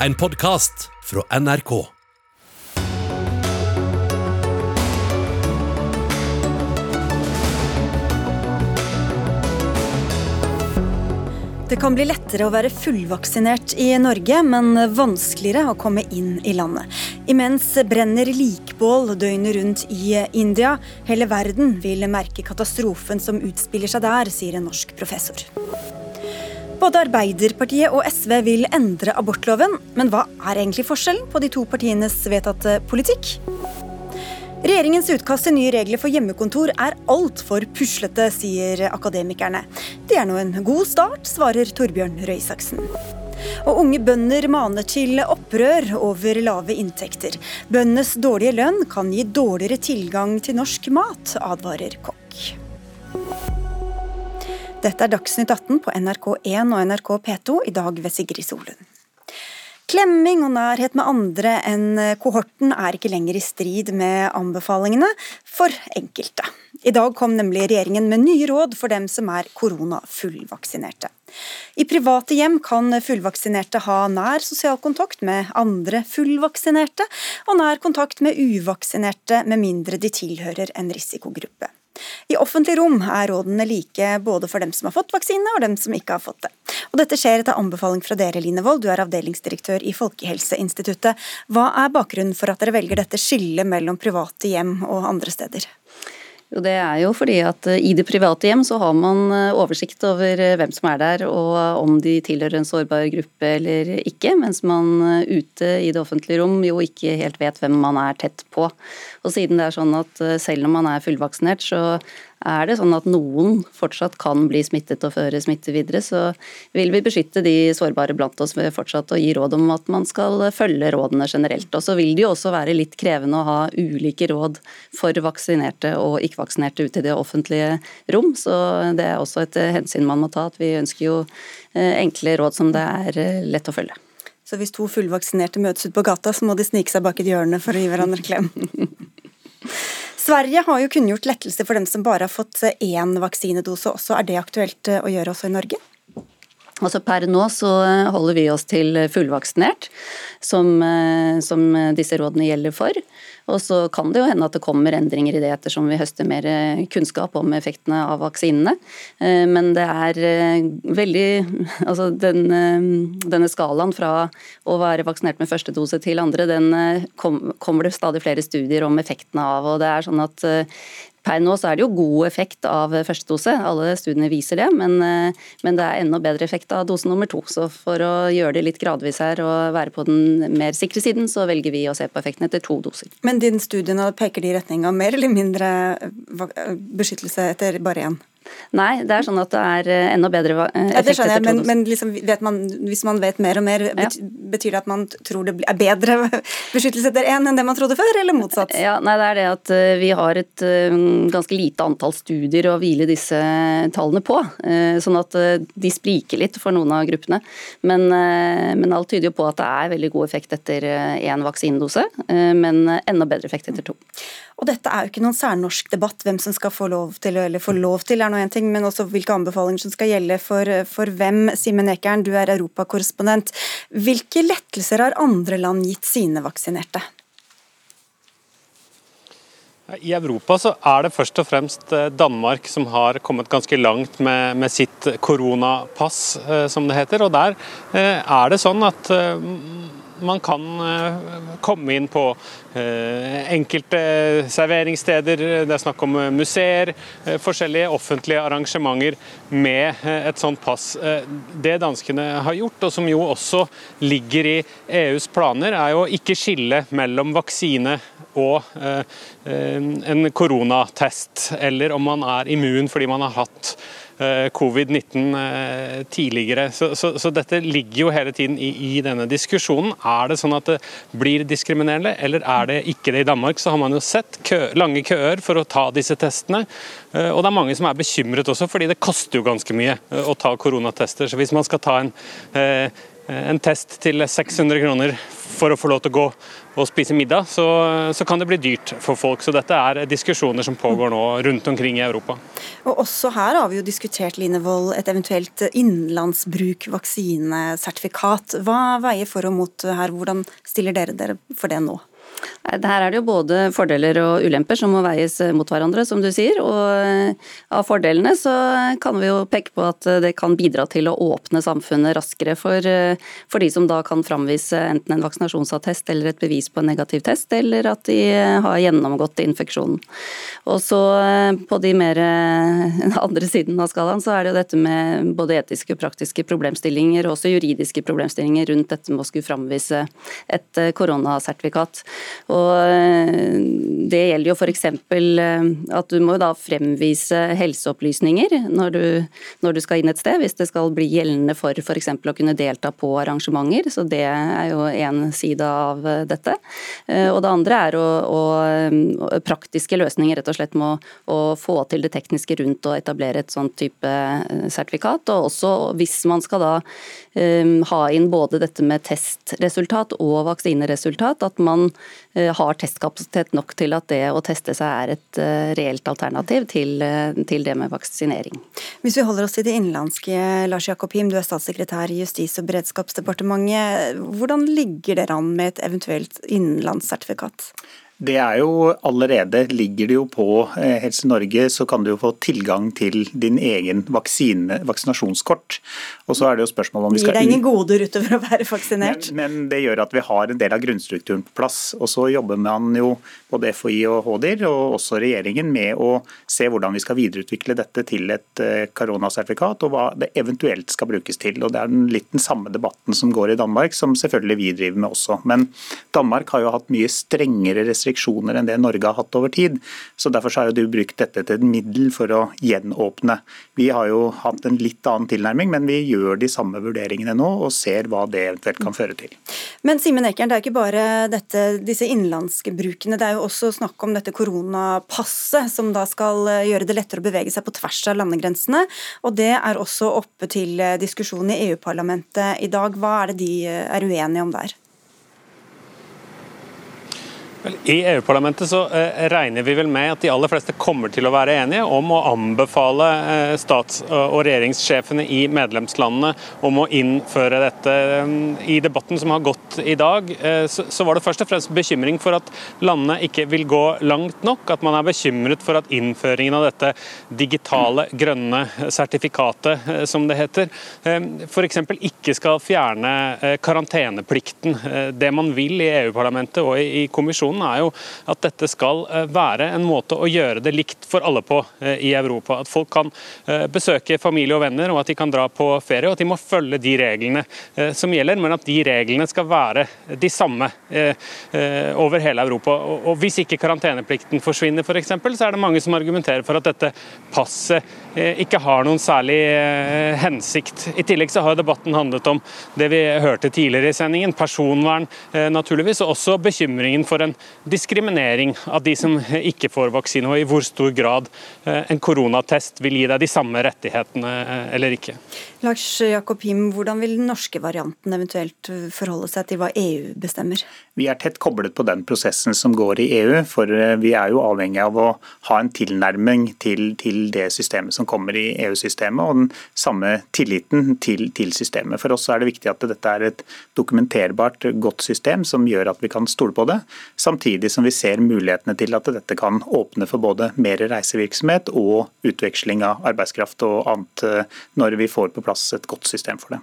En podkast fra NRK. Det kan bli lettere å være fullvaksinert i Norge, men vanskeligere å komme inn i landet. Imens brenner likbål døgnet rundt i India. Hele verden vil merke katastrofen som utspiller seg der, sier en norsk professor. Både Arbeiderpartiet og SV vil endre abortloven, men hva er egentlig forskjellen på de to partienes vedtatte politikk? Regjeringens utkast til nye regler for hjemmekontor er altfor puslete, sier akademikerne. Det er nå en god start, svarer Torbjørn Røe Isaksen. Og unge bønder maner til opprør over lave inntekter. Bøndenes dårlige lønn kan gi dårligere tilgang til norsk mat, advarer kokk. Dette er Dagsnytt 18 på NRK1 og NRK P2, i dag ved Sigrid Solund. Klemming og nærhet med andre enn kohorten er ikke lenger i strid med anbefalingene for enkelte. I dag kom nemlig regjeringen med nye råd for dem som er koronafullvaksinerte. I private hjem kan fullvaksinerte ha nær sosial kontakt med andre fullvaksinerte, og nær kontakt med uvaksinerte med mindre de tilhører en risikogruppe. I offentlig rom er rådene like både for dem som har fått vaksine og dem som ikke har fått det. Og dette skjer etter anbefaling fra dere, Line Wold, du er avdelingsdirektør i Folkehelseinstituttet. Hva er bakgrunnen for at dere velger dette skillet mellom private hjem og andre steder? Jo, Det er jo fordi at eh, i det private hjem så har man eh, oversikt over eh, hvem som er der og om de tilhører en sårbar gruppe eller ikke, mens man ute i det offentlige rom jo ikke helt vet hvem man er tett på. Og siden det er sånn at selv om man er fullvaksinert, så er det sånn at noen fortsatt kan bli smittet og føre smitte videre, så vil vi beskytte de sårbare blant oss ved fortsatt å gi råd om at man skal følge rådene generelt. Og så vil det jo også være litt krevende å ha ulike råd for vaksinerte og ikke-vaksinerte ute i det offentlige rom, så det er også et hensyn man må ta. at Vi ønsker jo eh, enkle råd som det er eh, lett å følge. Så hvis to fullvaksinerte møtes ute på gata, så må de snike seg bak et hjørne for å gi hverandre klem? Sverige har jo kunngjort lettelse for dem som bare har fått én vaksinedose også. Er det aktuelt å gjøre også i Norge? Altså Per nå så holder vi oss til fullvaksinert, som, som disse rådene gjelder for. Og så kan det jo hende at det kommer endringer i det ettersom vi høster mer kunnskap om effektene av vaksinene. Eh, men det er eh, veldig Altså den, eh, denne skalaen fra å være vaksinert med første dose til andre, den kommer det stadig flere studier om effektene av. og det er sånn at Per nå så er det jo god effekt av første dose, alle studiene viser det. Men, eh, men, det er enda bedre effekt av dose nummer to. Så for å gjøre det litt gradvis her og være på den mer sikre siden, så velger vi å se på effekten etter to doser. Men din studiene peker de i retning av mer eller mindre beskyttelse etter bare én? Nei, det er sånn at det er eh, enda bedre effekt ja, det skjønner jeg, men, men liksom man, hvis man vet mer og mer, betyr det at man tror det er bedre beskyttelse etter én enn det man trodde før, eller motsatt? Ja, nei, det er det at eh, vi har et eh, ganske lite antall studier å hvile disse tallene på. Sånn at de spriker litt for noen av gruppene. Men, men alt tyder jo på at det er veldig god effekt etter én vaksinedose, men enda bedre effekt etter to. Og dette er jo ikke noen særnorsk debatt, hvem som skal få lov til, eller få lov til er nå en ting, men også hvilke anbefalinger som skal gjelde for, for hvem. Simen Ekern, du er europakorrespondent. Hvilke lettelser har andre land gitt sine vaksinerte? I Europa så er det først og fremst eh, Danmark som har kommet ganske langt med, med sitt koronapass, eh, som det heter. Og der eh, er det sånn at man kan komme inn på Eh, enkelte serveringssteder, det er snakk om museer, eh, forskjellige offentlige arrangementer med eh, et sånt pass. Det danskene har gjort, og som jo også ligger i EUs planer, er jo ikke skille mellom vaksine og en koronatest, eller om man er immun fordi man har hatt covid-19 tidligere. Så, så, så, dette ligger jo hele tiden i, i, denne diskusjonen. Er det sånn at det blir diskriminerende, eller er det ikke det i Danmark, så har man jo sett kø, lange køer for å ta disse testene. Eh, og det er mange som er bekymret også, fordi det koster jo ganske mye eh, å ta koronatester. Så hvis man skal ta en eh, en test til 600 kroner for å få lov til å gå og spise middag, så, så, kan det bli dyrt for folk. Så dette er diskusjoner som pågår nå rundt omkring i Europa. Og Også her har vi jo diskutert Linevold, et eventuelt innenlandsbruk vaksinesertifikat. Hva veier for og mot her, hvordan stiller dere dere for det nå? Her er det jo både fordeler og ulemper som må veies mot hverandre, som du sier. Og eh, av fordelene så kan vi jo peke på at det kan bidra til å åpne samfunnet raskere for, eh, for de som da kan framvise enten en vaksinasjonsattest eller et bevis på en negativ test, eller at de har gjennomgått infeksjonen. Og så eh, på de mer andre siden av skalaen så er det jo dette med både etiske og praktiske problemstillinger, og også juridiske problemstillinger rundt dette med å skulle framvise et koronasertifikat. Og eh, Det gjelder jo f.eks. Eh, at du må da fremvise helseopplysninger når du, når du, skal inn et sted, hvis det skal bli gjeldende for f.eks. å kunne delta på arrangementer. Så Det er jo én side av eh, dette. Og Det andre er å, å, praktiske løsninger, rett og slett med å, få til det tekniske rundt å etablere et sånt type sertifikat. Og også hvis man skal da um, ha inn både dette med testresultat og vaksineresultat, at man har testkapasitet nok til at det å teste seg er et eh, reelt alternativ til, eh, til det med vaksinering. Hvis vi holder oss til det innenlandske, Lars Jakob Him, du er statssekretær i Justis- og beredskapsdepartementet. Hvordan ligger dere an med et eventuelt innenlandssertifikat? Det er jo allerede, ligger det jo på eh, Helse Norge, så kan du jo få tilgang til din egen vaksine, vaksinasjonskort. Og så er det jo spørsmål om vi skal... Gir deg ingen goder utover å være vaksinert? Men, men, det gjør at vi har en del av grunnstrukturen på plass. Og så jobber man jo både FHI og HDIR, og også regjeringen, med å se hvordan vi skal videreutvikle dette til et eh, koronasertifikat, og hva det eventuelt skal brukes til. Og Det er litt den samme debatten som går i Danmark, som selvfølgelig vi driver med også. Men Danmark har jo hatt mye strengere restriksjoner restriksjoner enn det Norge har hatt over tid. Så Derfor har du brukt dette til et middel for å gjenåpne. Vi har jo hatt en litt annen tilnærming, men vi gjør de samme vurderingene nå og ser hva det eventuelt kan føre til. Men Simen Ekern, det er ikke bare dette, disse innenlandske brukene. Det er jo også snakk om dette koronapasset, som da skal eh, gjøre det lettere å bevege seg på tvers av landegrensene. Og Det er også oppe til eh, diskusjon i EU-parlamentet i dag. Hva er det de eh, er uenige om der? I EU-parlamentet så eh, regner vi vel med at de aller fleste kommer til å være enige om å anbefale eh, stats- og regjeringssjefene i medlemslandene om å innføre dette. Eh, I debatten som har gått i dag, så var det først og fremst bekymring for at landene ikke vil gå langt nok. At man er bekymret for at innføringen av dette digitale grønne sertifikatet, som det heter, f.eks. ikke skal fjerne karanteneplikten. Det man vil i EU-parlamentet og i kommisjonen Ambisjonen er jo at dette skal eh, være en måte å gjøre det likt for alle på eh, i Europa. At folk kan eh, besøke familie og venner, og at de kan dra på ferie. Og at de må følge de reglene som gjelder, men at de reglene skal være de samme over hele Europa. Og Hvis ikke karanteneplikten forsvinner, f.eks., så er det mange som argumenterer for at dette passet ikke har noen særlig hensikt. I tillegg så har debatten handlet om det vi hørte tidligere i sendingen, personvern naturligvis, og også bekymringen for en diskriminering av de som ikke får vaksine, og i hvor stor grad eh, en koronatest vil gi deg de samme rettighetene eh, eller ikke. Lars Jakob Him, hvordan vil den norske varianten eventuelt forholde seg til hva EU bestemmer? Vi er tett koblet på den prosessen som går i EU, for eh, vi er jo avhengig av å ha en tilnærming til, til det systemet som kommer i EU-systemet, og den samme tilliten til, til, systemet. For oss er det viktig at dette er et dokumenterbart, godt system som gjør at vi kan stole på det. Samtidig som vi ser mulighetene til at dette kan åpne for både mer reisevirksomhet og utveksling av arbeidskraft og annet eh, når vi får på plass et godt system for det.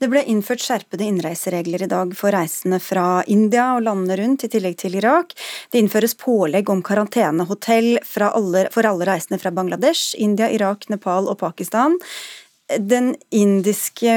Det ble innført skjerpede innreiseregler i dag for reisende fra India og landene rundt, i tillegg til Irak. Det innføres pålegg om karantenehotell for alle reisende fra Bangladesh, India, Irak, Nepal og Pakistan den indiske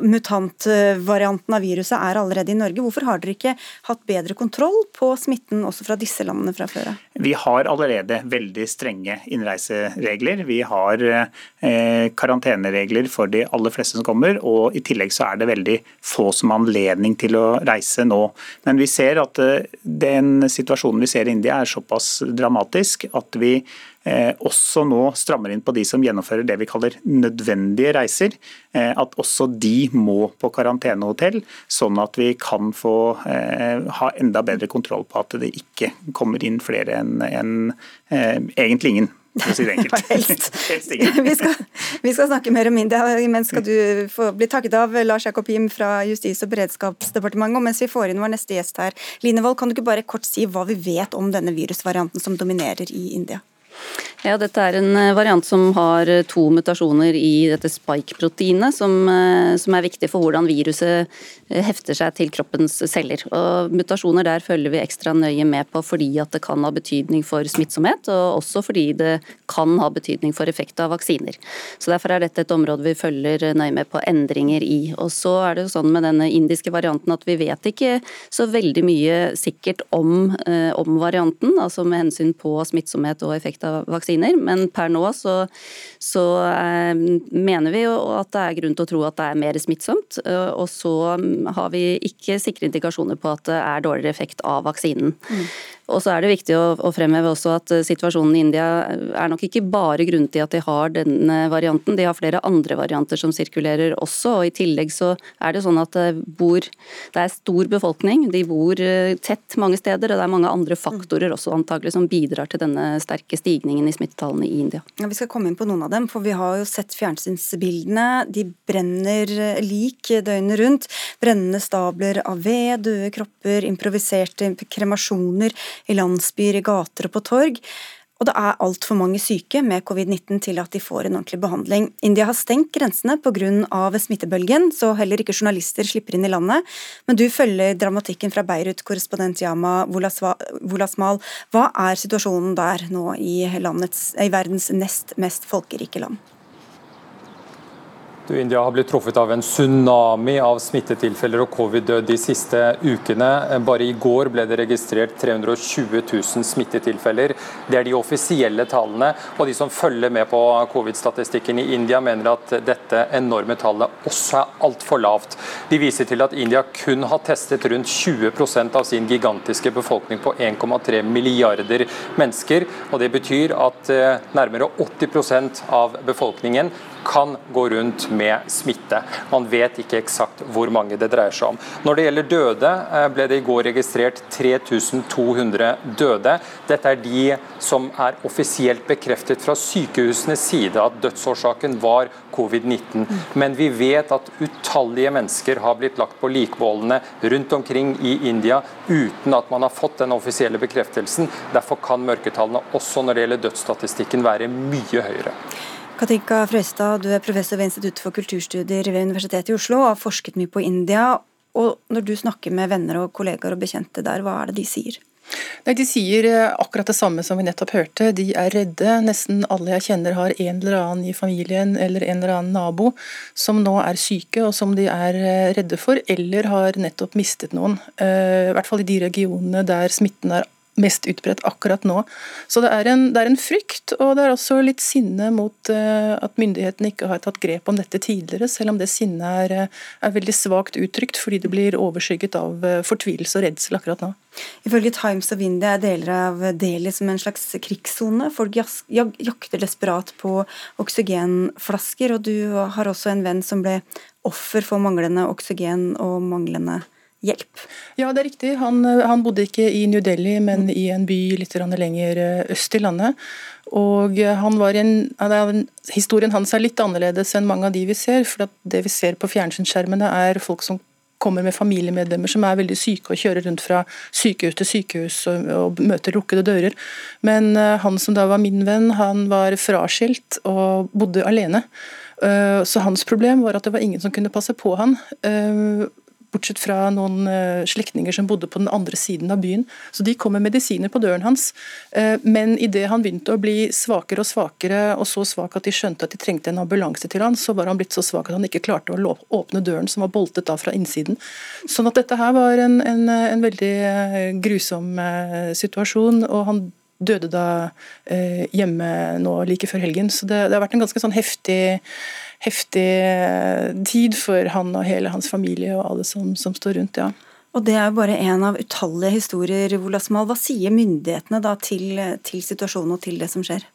mutantvarianten av viruset er allerede i Norge. Hvorfor har dere ikke hatt bedre kontroll på smitten også fra disse landene fra før av? Vi har allerede veldig strenge innreiseregler. Vi har eh, karanteneregler for de aller fleste som kommer, og i tillegg så er det veldig få som har anledning til å reise nå. Men vi ser at eh, den situasjonen vi ser i India er såpass dramatisk at vi Eh, også nå strammer inn på de som gjennomfører det vi kaller nødvendige reiser. at også de må på karantenehotell, sånn at vi kan få ha enda bedre kontroll på at det ikke kommer inn flere enn en, egentlig ingen si vi, skal, vi, skal, snakke mer om India. Imens skal du få bli takket av Lars Jakob Him fra Justis- og beredskapsdepartementet. Og mens vi får inn vår neste gjest her, Linevold, kan du ikke bare kort si hva vi vet om denne virusvarianten som dominerer i India? Ja, Dette er en eh, variant som har eh, to mutasjoner i dette spike-proteinet, som, eh, som, er viktig for hvordan viruset hefter seg til kroppens celler. Og Mutasjoner der følger vi ekstra nøye med på fordi at det kan ha betydning for smittsomhet, og også fordi det kan ha betydning for effekt av vaksiner. Så Derfor er dette et område vi følger nøye med på endringer i. Og så er det jo sånn med denne indiske varianten at vi vet ikke så veldig mye sikkert om, om varianten, altså med hensyn på smittsomhet og effekt av vaksiner men per nå så, så eh, mener vi jo at det er grunn til å tro at det er mer smittsomt. Eh, og så har vi ikke sikre indikasjoner på at det er dårligere effekt av vaksinen. Mm. Og så er det viktig å, fremheve også at eh, situasjonen i India er nok ikke bare grunnen til at de har denne varianten, de har flere andre varianter som sirkulerer også. og I tillegg så er det sånn at det, bor, det er stor befolkning, de bor tett mange steder, og det er mange andre faktorer også antagelig som bidrar til denne sterke stigningen i smittetallene i India. Ja, vi skal komme inn på noen av dem, for vi har jo sett fjernsynsbildene. De brenner lik døgnet rundt. Brennende stabler av ved, døde kropper, improviserte kremasjoner i landsbyer, i gater og på torg. Og det er altfor mange syke med covid-19 til at de får en ordentlig behandling. India har stengt grensene pga. smittebølgen, så heller ikke journalister slipper inn i landet. Men du følger dramatikken fra Beirut, korrespondent Yama Wolasmal. Hva er situasjonen der nå i, landets, i verdens nest mest folkerike land? Du, India har blitt truffet av en tsunami av smittetilfeller og covid-død de siste ukene. Bare i går ble det registrert 320 000 smittetilfeller. Det er de offisielle tallene. og De som følger med på covid-statistikken i India, mener at dette enorme tallet også er altfor lavt. De viser til at India kun har testet rundt 20% av sin gigantiske befolkning på 1,3 milliarder mennesker. og Det betyr at eh, nærmere 80% av befolkningen kan gå rundt med smitte. Man vet ikke eksakt hvor mange det dreier seg om. Når det gjelder døde, eh, ble det i går registrert 3200 døde. Dette er de som er offisielt bekreftet fra sykehusenes side at dødsårsaken var covid-19. Men vi vet at utallige mennesker har blitt lagt på likbålene rundt omkring i India uten at man har fått den offisielle bekreftelsen. Derfor kan mørketallene også når det gjelder dødsstatistikken være mye høyere. Katinka Frøystad, du er professor ved Institutt for kulturstudier ved Universitetet i Oslo og har forsket mye på India. Og når du snakker med venner og kollegaer og bekjente der, hva er det de sier? Nei, De sier eh, akkurat det samme som vi nettopp hørte. De er redde. Nesten alle jeg kjenner har en eller annen i familien eller en eller annen nabo som nå er syke og som de er eh, redde for, eller har nettopp mistet noen. Eh, I hvert fall i de regionene der smitten er mest utbredt akkurat nå. Så det er, en, det er, en, frykt, og det er også litt sinne mot uh, at myndighetene ikke har tatt grep om dette tidligere, selv om det sinnet er, eh, er veldig svakt uttrykt fordi det blir overskygget av uh, fortvilelse og redsel akkurat nå. Ifølge Times of India er deler av Delhi som en slags krigssone. Folk jakter desperat på oksygenflasker, og du har også en venn som ble offer for manglende oksygen og manglende hjelp. Ja, det er riktig. Han, han, bodde ikke i New Delhi, men i en by litt lenger eh, øst i landet. Og han var en, Historien hans er litt annerledes enn mange av de vi ser. for Det vi ser på fjernsynsskjermene er folk som kommer med familiemedlemmer som er veldig syke og kjører rundt fra sykehus til sykehus og, og møter lukkede dører. Men uh, han som da var min venn, han var fraskilt og bodde alene. Uh, så hans problem var at det var ingen som kunne passe på han. Uh, bortsett fra noen uh, slektninger som bodde på den andre siden av byen. Så de kom med medisiner på døren hans. Uh, men idet han begynte å bli svakere og svakere, og så svak at de skjønte at de trengte en ambulanse til han, så var han blitt så svak at han ikke klarte å åpne døren, som var boltet da fra innsiden. Sånn at dette her var en, en, en veldig uh, grusom situasjon. og han døde da hjemme nå like før helgen. Så det, det har vært en ganske sånn heftig heftig eh, tid for han og hele hans familie og alle som, som står rundt. ja. Og Det er jo bare en av utallige historier. Hva sier myndighetene da til, til situasjonen og til det som skjer?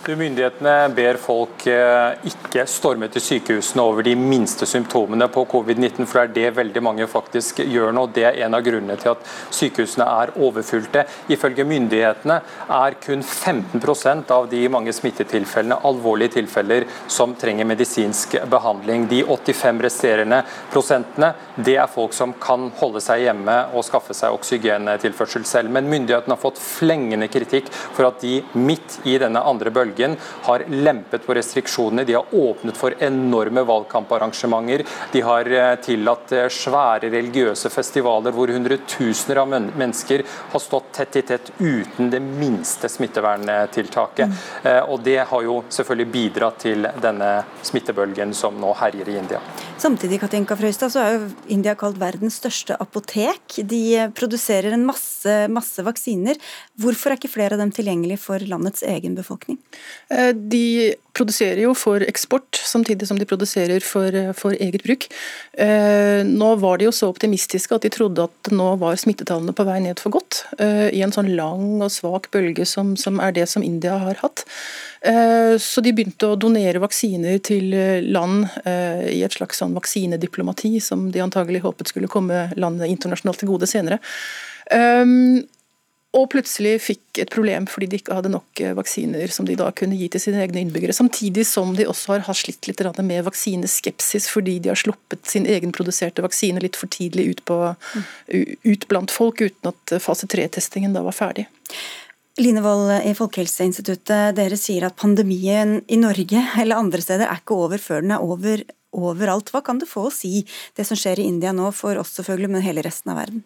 Myndighetene ber folk eh, ikke storme til sykehusene over de minste symptomene på covid-19, for det er det veldig mange faktisk gjør nå. Det er en av grunnene til at sykehusene er overfylte. Ifølge myndighetene er kun 15% av de mange smittetilfellene alvorlige tilfeller som trenger medisinsk behandling. De 85 resterende prosentene det er folk som kan holde seg hjemme og skaffe seg oksygentilførsel selv. Men myndighetene har fått flengende kritikk for at de midt i denne andre bølgen bølgen har lempet på restriksjonene. De har åpnet for enorme valgkamparrangementer. De har eh, tillatt eh, svære religiøse festivaler hvor hundretusener av mennesker har stått tett i tett uten det minste smitteverntiltaket. Mm. Eh, og Det har jo selvfølgelig bidratt til denne smittebølgen som nå herjer i India. Samtidig Katinka Frøystad, så er jo India kalt verdens største apotek. De produserer en masse, masse vaksiner. Hvorfor er ikke flere av dem tilgjengelig for landets egen befolkning? Eh, de produserer jo for eksport, samtidig som de produserer for, for, eget bruk. Eh, nå var de jo så optimistiske at de trodde at nå var smittetallene på vei ned for godt. Eh, I en sånn lang og svak bølge som, som er det som India har hatt. Så de begynte å donere vaksiner til land i et slags sånn vaksinediplomati, som de antagelig håpet skulle komme landet internasjonalt til gode senere. Og plutselig fikk et problem fordi de ikke hadde nok eh, vaksiner som de da kunne gi til sine egne innbyggere. Samtidig som de også har slitt litt med vaksineskepsis fordi de har sluppet sin egenproduserte vaksine litt for tidlig ut, på, ut blant folk, uten at fase 3-testingen da var ferdig. Line Wold i Folkehelseinstituttet, dere sier at pandemien i Norge eller andre steder er ikke over før den er over overalt. Hva kan det få å si, det som skjer i India nå, for oss selvfølgelig, men hele resten av verden?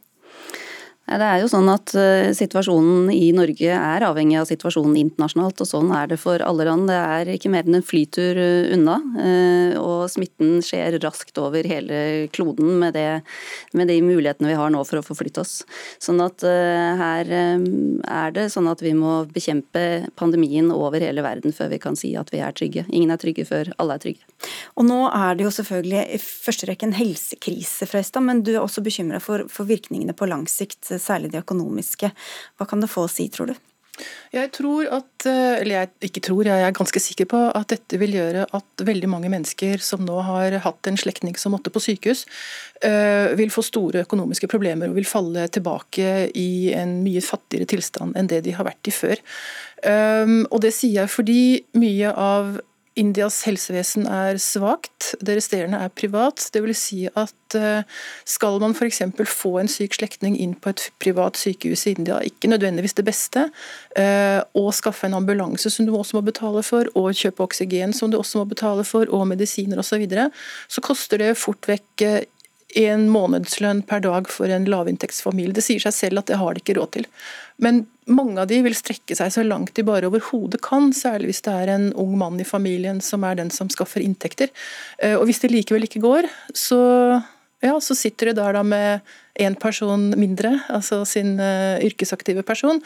Det er jo sånn at eh, Situasjonen i Norge er avhengig av situasjonen internasjonalt, og sånn er det for alle land. Det er ikke mer enn en flytur eh, unna, eh, og smitten skjer raskt over hele kloden med, det, med de mulighetene vi har nå for å forflytte oss. Sånn at her er det sånn at vi må bekjempe pandemien over hele verden før vi kan si at vi er trygge. Ingen er trygge før alle er trygge. Og nå er det jo selvfølgelig i første rekke en helsekrise, Frøystad, men du er også bekymra for, for virkningene på lang sikt særlig de økonomiske. Hva kan det få å si, tror du? Jeg tror at, eh, eller jeg ikke tror, jeg er ganske sikker på at dette vil gjøre at veldig mange mennesker som nå har hatt en slektning som måtte på sykehus, eh, vil få store økonomiske problemer og vil falle tilbake i en mye fattigere tilstand enn det de har vært i før. Eh, og det sier jeg fordi mye av Indias helsevesen er svakt, det resterende er privat. Det vil si at eh, skal man f.eks. få en syk slektning inn på et privat sykehus i India, ikke nødvendigvis det beste, eh, og skaffe en ambulanse som du også må betale for, og kjøpe oksygen som du også må betale for, og medisiner osv., så, videre, så koster det fort vekk eh, en månedslønn per dag for en lavinntektsfamilie. Det sier seg selv at det har de ikke råd til. Men mange av de vil strekke seg så langt de bare overhodet kan, særlig hvis det er en ung mann i familien som er den som skaffer inntekter. Eh, og hvis det likevel ikke går, så, ja, så sitter de der da med én person mindre, altså sin uh, yrkesaktive person,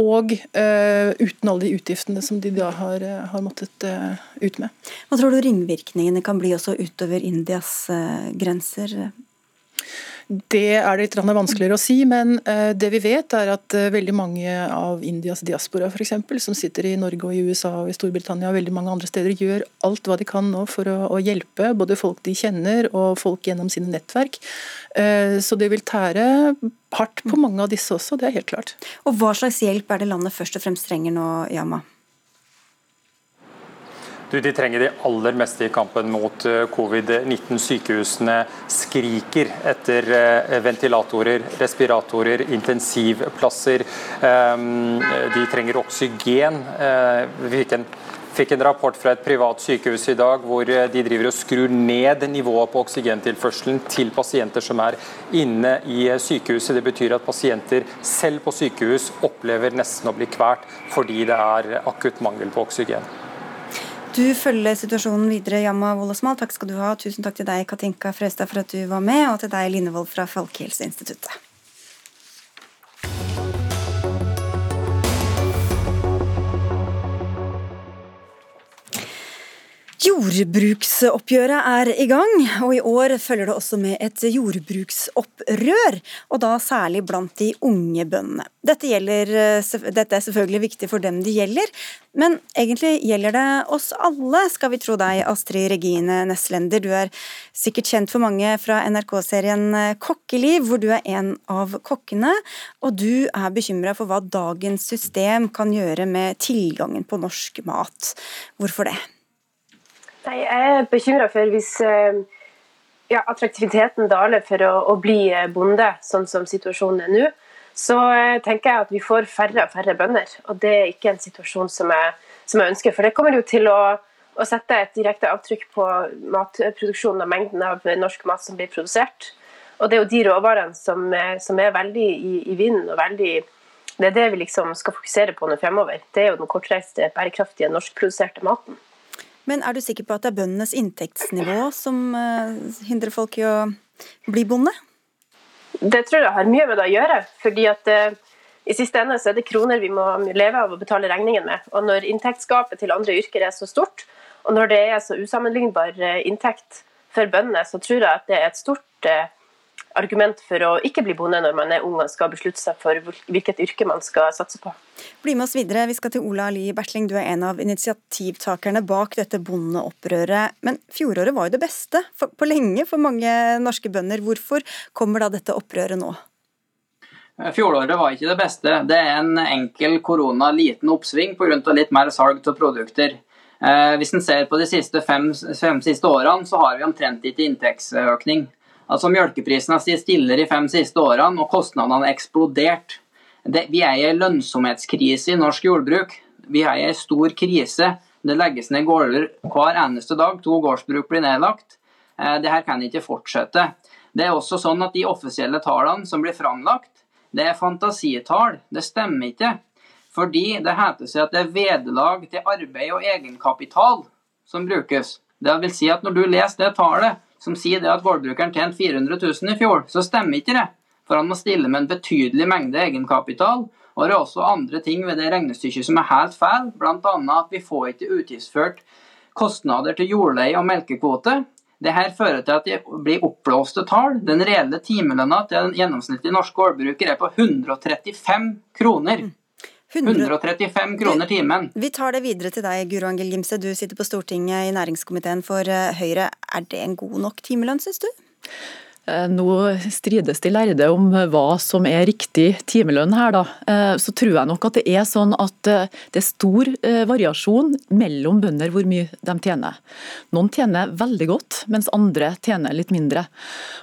og uh, uten alle de utgiftene som de da har, har måttet uh, ut med. Hva tror du ringvirkningene kan bli også utover Indias grenser? Det er litt vanskeligere å si, men eh, det vi vet er at eh, veldig mange av Indias diaspora for eksempel, som sitter i Norge og i USA og i Storbritannia og veldig mange andre steder, gjør alt hva de kan nå for å, hjelpe både folk de kjenner og folk gjennom sine nettverk. Eh, så det vil tære hardt på mange av disse også, det er helt klart. Og Hva slags hjelp er det landet først og fremst trenger nå, Yama? Du, de trenger de aller meste i kampen mot eh, covid-19. Sykehusene skriker etter eh, ventilatorer, respiratorer, intensivplasser. Ehm, de trenger oksygen. Eh, vi fikk en fikk en rapport fra et privat sykehus i dag hvor de driver og skrur ned nivået på oksygentilførselen til pasienter som er inne i sykehuset. Det betyr at pasienter selv på sykehus opplever nesten å bli kvalt fordi det er akutt mangel på oksygen. Du følger situasjonen videre, Jamma Wollesmal. Takk skal du ha. Tusen takk til deg, Katinka Frøystad, for at du var med, og til deg, Linevold fra Folkehelseinstituttet. Jordbruksoppgjøret er i gang, og i år følger det også med et jordbruksopprør. Og da særlig blant de unge bøndene. Dette, gjelder, dette er selvfølgelig viktig for dem det gjelder, men egentlig gjelder det oss alle, skal vi tro deg, Astrid Regine Nesslender. Du er sikkert kjent for mange fra NRK-serien Kokkeliv, hvor du er en av kokkene. Og du er bekymra for hva dagens system kan gjøre med tilgangen på norsk mat. Hvorfor det? Nei, Jeg er bekymra for hvis eh, ja, attraktiviteten daler for å, å, bli eh, bonde, sånn som situasjonen er nå. Så eh, tenker jeg at vi får færre og færre bønder. Og det er ikke en situasjon som jeg, som jeg ønsker. For det kommer jo til å, å sette et direkte avtrykk på matproduksjonen og mengden av norsk mat som blir produsert. Og det er jo de råvarene som, som er veldig i, i vinden og veldig Det er det vi liksom skal fokusere på nå fremover. Det er jo den kortreiste, bærekraftige, norskproduserte maten. Men er du sikker på at det er bøndenes inntektsnivå som uh, hindrer folk i å bli bonde? Det tror jeg har mye med det å gjøre. fordi at uh, i siste ende så er det kroner vi må leve av og betale regningen med. Og når inntektsgapet til andre yrker er så stort, og når det er så usammenlignbar uh, inntekt for bøndene, så tror jeg at det er et stort argument for å ikke bli bonde når man er ung og skal beslutte seg for hvilket yrke man skal satse på. Bli med oss videre. Vi skal til Ola Li Bertling, du er en av initiativtakerne bak dette bondeopprøret. Men fjoråret var jo det beste for, på lenge for mange norske bønder. Hvorfor kommer da dette opprøret nå? Fjoråret var ikke det beste. Det er en enkel korona, liten oppsving pga. litt mer salg av produkter. Eh, hvis en ser på de siste fem, fem siste årene, så har vi omtrent ikke inntektsøkning. Altså Melkeprisen har stått stillere de fem siste årene, og kostnadene har eksplodert. Det, vi er i en lønnsomhetskrise i norsk jordbruk. Vi er i en stor krise. Det legges ned gårder hver eneste dag. To gårdsbruk blir nedlagt. Eh, det her kan ikke fortsette. Det er også sånn at De offisielle tallene som blir framlagt, det er fantasitall. Det stemmer ikke. Fordi det heter seg at det er vederlag til arbeid og egenkapital som brukes. Det vil si at Når du leser det tallet, som sier det at gårdbrukeren tjente 400 000 i fjor, så stemmer ikke det. For han må stille med en betydelig mengde egenkapital. Og det er også andre ting ved det regnestykket som er helt feil, bl.a. at vi får ikke utgiftsført kostnader til jordleie og melkekvote. Dette fører til at det blir oppblåste tall. Den reelle timelønna til den gjennomsnittlige norske gårdbruker er på 135 kroner. 135 kroner timen. Vi tar det videre til deg, Guro Angel Gimse. Du sitter på Stortinget i næringskomiteen for eh, Høyre. Er det en god nok timelønn, syns du? Eh, nå strides de lærde om hva som er riktig timelønn her, da. Eh, så tror jeg nok at det er sånn at eh, det er stor variasjon mellom bønder hvor mye de tjener. Noen tjener veldig godt, mens andre tjener litt mindre.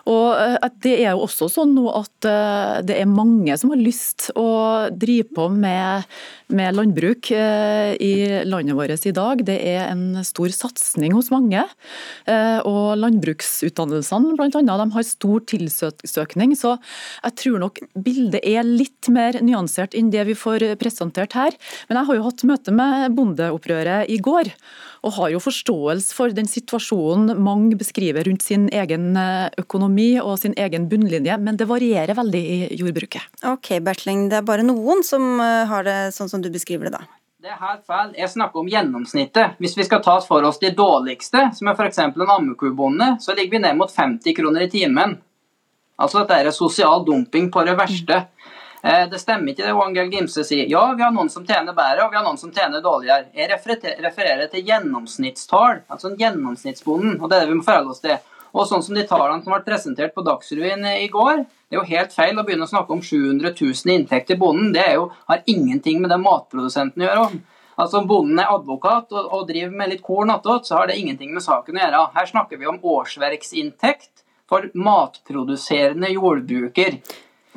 Og Det er jo også sånn nå at det er mange som har lyst å drive på med, med landbruk i landet vårt i dag. Det er en stor satsing hos mange. Og landbruksutdannelsene de har stor tilsøkning. Så jeg tror nok bildet er litt mer nyansert enn det vi får presentert her. Men jeg har jo hatt møte med bondeopprøret i går, og har jo forståelse for den situasjonen mange beskriver rundt sin egen eh, økonomi og sin egen bunnlinje, men det varierer veldig i jordbruket. Ok, Bertling, det er bare noen som eh, har det sånn som du beskriver det da? Det er helt feil. Jeg snakker om gjennomsnittet. Hvis vi skal ta for oss de dårligste, som er f.eks. en ammekubonde, så ligger vi ned mot 50 kroner i timen. Altså dette er sosial dumping på det verste. Eh, det stemmer ikke det Angel Gimse sier. Ja, vi har noen som tjener bedre, og vi har noen som tjener dårligere. Jeg refererer til gjennomsnittstall, altså en gjennomsnittsbonden. og det er det vi må forholde oss til. Og sånn som de tallene som ble presentert på Dagsrevyen i går, det er jo helt feil å begynne å snakke om 700 000 i inntekt til bonden. Det jo, har ingenting med det matprodusenten gjør. Altså Om bonden er advokat og, og driver med litt korn attåt, så har det ingenting med saken å gjøre. Her snakker vi om årsverksinntekt for matproduserende jordbruker.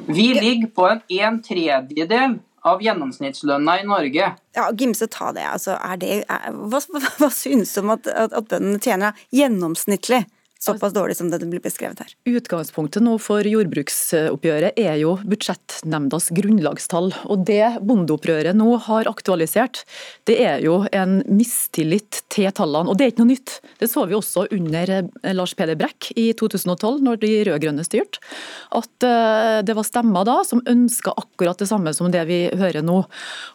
Vi ligger på en en tredjedel av gjennomsnittslønna i Norge. Ja, Gimse, ta det. Altså, er det er, hva, hva, hva synes du om at, at, at bøndene tjener gjennomsnittlig såpass dårlig som det blir beskrevet her? Utgangspunktet nå for jordbruksoppgjøret er jo budsjettnemndas grunnlagstall. og Det bondeopprøret nå har aktualisert, det er jo en mistillit til tallene. Og det er ikke noe nytt. Det så vi også under eh, Lars Peder Brekk i 2012, når de rød-grønne styrte. At eh, det var stemmer da som ønska akkurat det samme som det vi hører nå.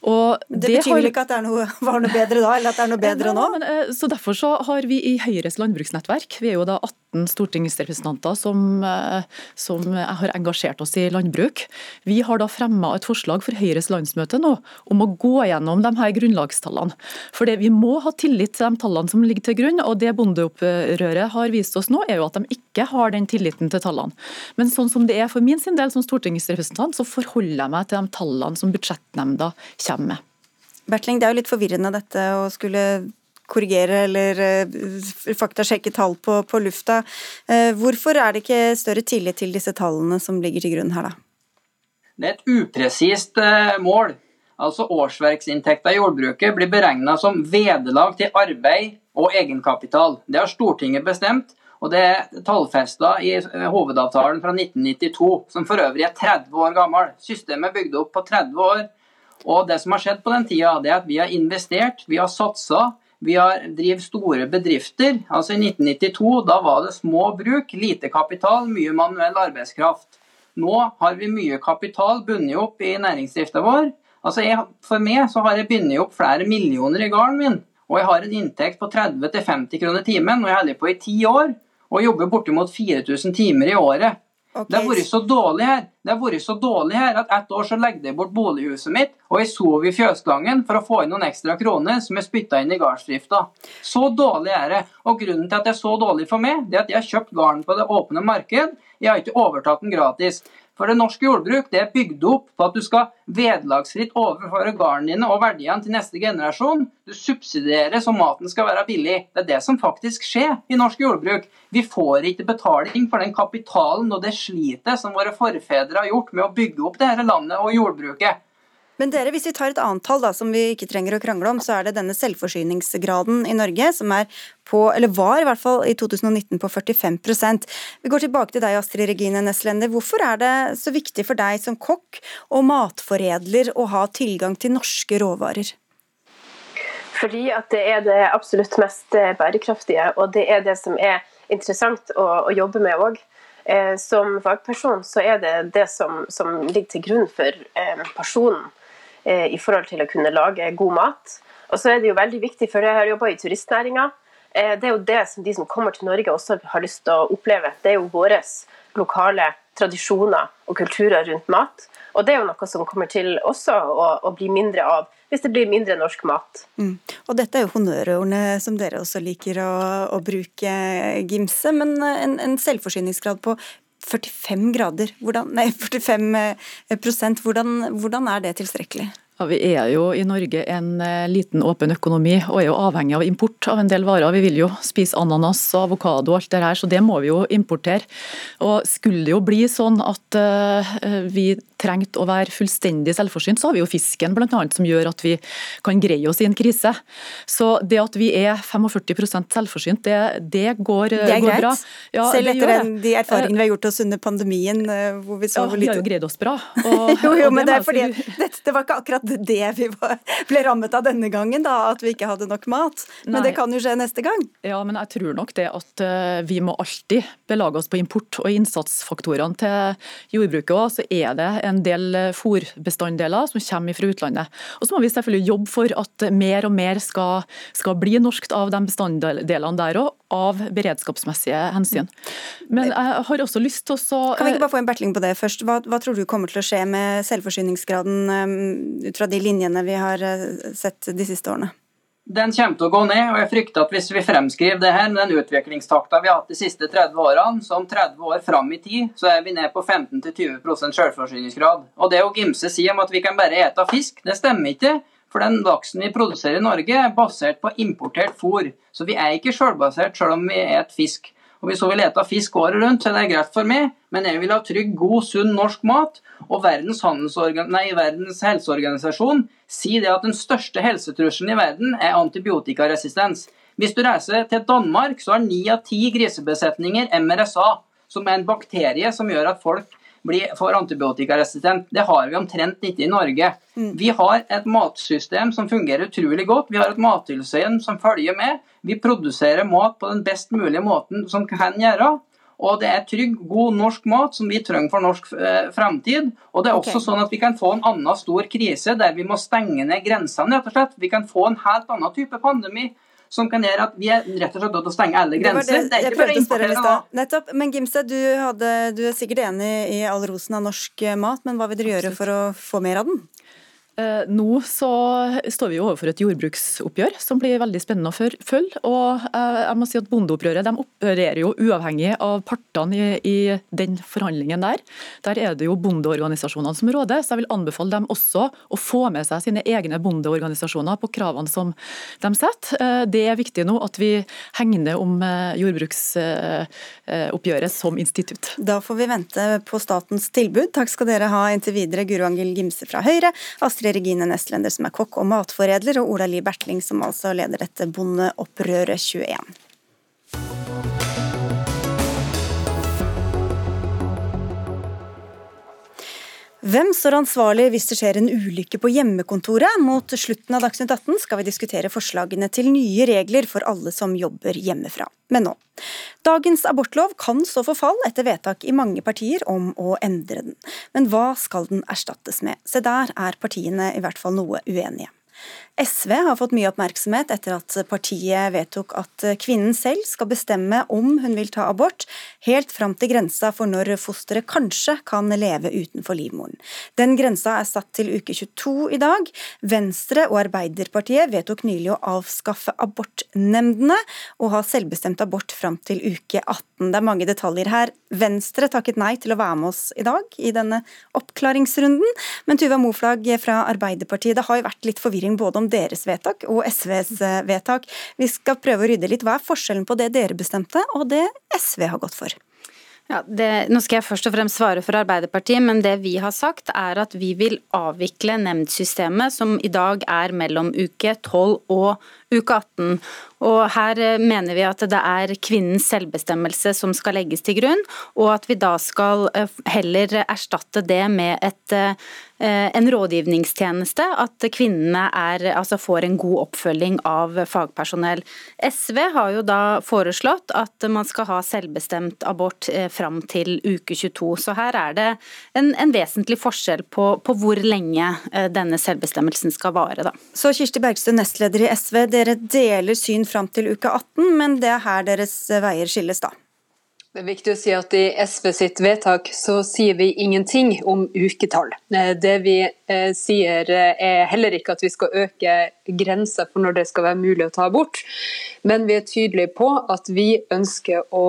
Og det, det betyr vel ikke at det noe, var noe bedre da, eller at det er noe bedre nå? Men, eh, så Derfor så har vi i Høyres landbruksnettverk, vi er jo da 18 stortingsrepresentanter som, som har engasjert oss i landbruk, vi har da fremma et forslag for Høyres landsmøte nå om å gå gjennom de her grunnlagstallene. For Vi må ha tillit til de tallene som ligger til grunn, og det bondeopprøret har vist oss nå, er jo at de ikke har den tilliten til tallene. Men sånn som det er for min sin del som stortingsrepresentant, så forholder jeg meg til de tallene som budsjettnemnda kommer med. Bertling, det er jo litt forvirrende dette å skulle korrigere eller uh, faktasjekke tall på, på lufta. Uh, hvorfor er det ikke større tillit til disse tallene som ligger til grunn her, da? Det er et upresist uh, mål. Altså Årsverksinntekta i jordbruket blir beregna som vederlag til arbeid og egenkapital. Det har Stortinget bestemt, og det er tallfesta i hovedavtalen fra 1992, som for øvrig er 30 år gammel. Systemet er bygd opp på 30 år. Og det som har skjedd på den tida, er at vi har investert, vi har satsa. Vi har driver store bedrifter. Altså I 1992 da var det små bruk, lite kapital, mye manuell arbeidskraft. Nå har vi mye kapital bundet opp i næringsdrifta vår. Altså jeg, For meg så har jeg bundet opp flere millioner i gården min. Og jeg har en inntekt på 30-50 kroner timen, og jeg holder på i ti år. Og jobber bortimot 4000 timer i året. Okay. Det har vært så dårlig her Det har vært så dårlig her at ett år så legger jeg bort bolighuset mitt, og jeg sov i fjøsgangen for å få inn noen ekstra kroner som jeg spytta inn i gardsdrifta. Så dårlig er det. Og grunnen til at det er så dårlig for meg, det er at jeg har kjøpt garden på det åpne marked. Jeg har ikke overtatt den gratis. For det norske jordbruk det er bygd opp på at du skal vederlagsfritt overføre garnene dine og verdiene til neste generasjon. Du subsidierer så maten skal være billig. Det er det som faktisk skjer i norsk jordbruk. Vi får ikke betaling for den kapitalen og det slitet som våre forfedre har gjort med å bygge opp dette landet og jordbruket. Men dere, hvis vi tar et annet tall da, som vi ikke trenger å krangle om, så er det denne selvforsyningsgraden i Norge som er på, eller var i hvert fall i 2019 på 45% Vi går tilbake til deg, Astrid Regine Nestlender. Hvorfor er det så viktig for deg som kokk og matforedler å ha tilgang til norske råvarer? Fordi at det er det absolutt mest eh, bærekraftige, og det er det som er interessant å, å jobbe med òg. Eh, som fagperson så er det det som, som ligger til grunn for eh, personen i forhold til å kunne lage god mat. Og så er det jo veldig viktig, for jeg har jobba i turistnæringa. Eh, det er jo det som de som kommer til Norge også har lyst til å oppleve. Det er jo våre lokale tradisjoner og kulturer rundt mat. Og det er jo noe som kommer til også å, å bli mindre av hvis det blir mindre norsk mat. Mm. Og dette er jo honnørordene som dere også liker å, å bruke, Gimse. Men en, en selvforsyningsgrad på 45 grader, hvordan, nei, 45 eh, hvordan, hvordan er det tilstrekkelig? Ja, Vi er jo i Norge en eh, liten åpen økonomi og er jo avhengig av import av en del varer. Vi vil jo spise ananas og avokado og alt det her, så det må vi jo importere. Og Skulle det jo bli sånn at uh, vi trengt å være fullstendig selvforsynt, så har vi jo fisken blant annet, som gjør at vi kan greie oss i en krise. Så det at vi er 45 selvforsynt, det, det, går, det er går bra. Ja, Selv etter den, de erfaringene vi har gjort oss under pandemien, eh, hvor vi så ja, Vi har jo greid oss bra. Og, jo, jo, men det, er fordi, det, det, var ikke akkurat det vi var, ble rammet av denne gangen, da, at vi ikke hadde nok mat. Men Nei. det kan jo skje neste gang. Ja, men jeg tror nok det at uh, vi må alltid belage oss på import og innsatsfaktorene til jordbruket òg. Så er det en del fòrbestanddeler som kommer fra utlandet. Og så må vi selvfølgelig jobbe for at mer og mer skal, skal bli norskt av de bestanddelene der òg, av beredskapsmessige hensyn. Men jeg har også lyst til å Kan vi ikke bare få en bertling på det først? Hva, hva tror du kommer til å skje med selvforsyningsgraden um, ut fra de linjene vi har uh, sett de siste årene? Den kommer til å gå ned. og jeg frykter at Hvis vi fremskriver det her med den utviklingstakta vi har hatt de siste 30 årene, så om 30 år fram i tid så er vi ned på 15-20% selvforsyningsgrad. Og Det å Gimse sier om at vi kan bare ete fisk, det stemmer ikke. For den laksen vi produserer i Norge er basert på importert fôr. Så vi er ikke selvbasert selv om vi et fisk. Og Hvis hun vil ete fisk året rundt, så er det greit for meg, men jeg vil ha trygg, god, sunn norsk mat. Og Verdens, nei, verdens helseorganisasjon sier det at den største helsetrusselen i verden er antibiotikaresistens. Hvis du reiser til Danmark, så har ni av ti grisebesetninger MRSA, som er en bakterie som gjør at folk blir, får antibiotikaresistent. Det har vi omtrent ikke i Norge. Mm. Vi har et matsystem som fungerer utrolig godt. Vi har et mattilsyn som følger med. Vi produserer mat på den best mulige måten som kan gjøre. Og det er trygg, god norsk mat som vi trenger for norsk eh, fremtid. Og det er også okay. sånn at vi kan få en annen stor krise der vi må stenge ned grensene, rett og slett. Vi kan få en helt annen type pandemi som kan gjøre at vi er rett og slett nødt til å stenge alle grenser. Det, det, det er ikke bare å importere. Nettopp. Men Gimse, du, hadde, du er sikkert enig i all rosen av norsk mat, men hva vil dere gjøre for å få mer av den? Eh, nå så står vi jo overfor et jordbruksoppgjør som blir veldig spennende å følge. og eh, jeg må si at Bondeopprøret de opererer jo uavhengig av partene i, i, den forhandlingen der. Der er det jo bondeorganisasjonene som råder, så jeg vil anbefale dem også å få med seg sine egne bondeorganisasjoner på kravene som de setter. Eh, det er viktig nå at vi hegner om jordbruksoppgjøret som institutt. Da får vi vente på statens tilbud. Takk skal dere ha inntil videre, Guro Angell Gimse fra Høyre. Astrid Astrid Regine Nestlender, som er kokk og matforedler, og Ola Li Bertling, som altså leder dette Bondeopprøret 21. Hvem står ansvarlig hvis det skjer en ulykke på hjemmekontoret? Mot slutten av Dagsnytt 18 skal vi diskutere forslagene til nye regler for alle som jobber hjemmefra. Men nå. Dagens abortlov kan stå for fall etter vedtak i mange partier om å endre den. Men hva skal den erstattes med? Se der er partiene i hvert fall noe uenige. SV har fått mye oppmerksomhet etter at partiet vedtok at kvinnen selv skal bestemme om hun vil ta abort, helt fram til grensa for når fosteret kanskje kan leve utenfor livmoren. Den grensa er satt til uke 22 i dag. Venstre og Arbeiderpartiet vedtok nylig å avskaffe abortnemndene og ha selvbestemt abort fram til uke 18. Det er mange detaljer her. Venstre takket nei til å være med oss i dag i denne oppklaringsrunden, men Tuva Moflag fra Arbeiderpartiet, det har jo vært litt forvirring både om deres vedtak og SVs eh, vedtak. Vi skal prøve å rydde litt. Hva er forskjellen på det dere bestemte og det SV har gått for? Ja, det, nå skal jeg først og fremst svare for Arbeiderpartiet, men det vi har sagt er at vi vil avvikle nemndsystemet som i dag er mellom uke 12 og uke 18. Og Her eh, mener vi at det er kvinnens selvbestemmelse som skal legges til grunn, og at vi da skal eh, heller erstatte det med et Eh, en rådgivningstjeneste, at kvinnene er, altså får en god oppfølging av fagpersonell. SV har jo da foreslått at man skal ha selvbestemt abort eh, fram til uke 22. Så her er det en, en vesentlig forskjell på, på, hvor lenge eh, denne selvbestemmelsen skal vare. Da. Så Kirsti Bergstø, nestleder i SV, dere deler syn fram til uke 18, men det er her deres veier skilles, da? Det er viktig å si at I SV sitt vedtak så sier vi ingenting om uketall. Eh, det vi eh, sier eh, er heller ikke at vi skal øke grensa for når det skal være mulig å ta abort, men vi er tydelige på at vi ønsker å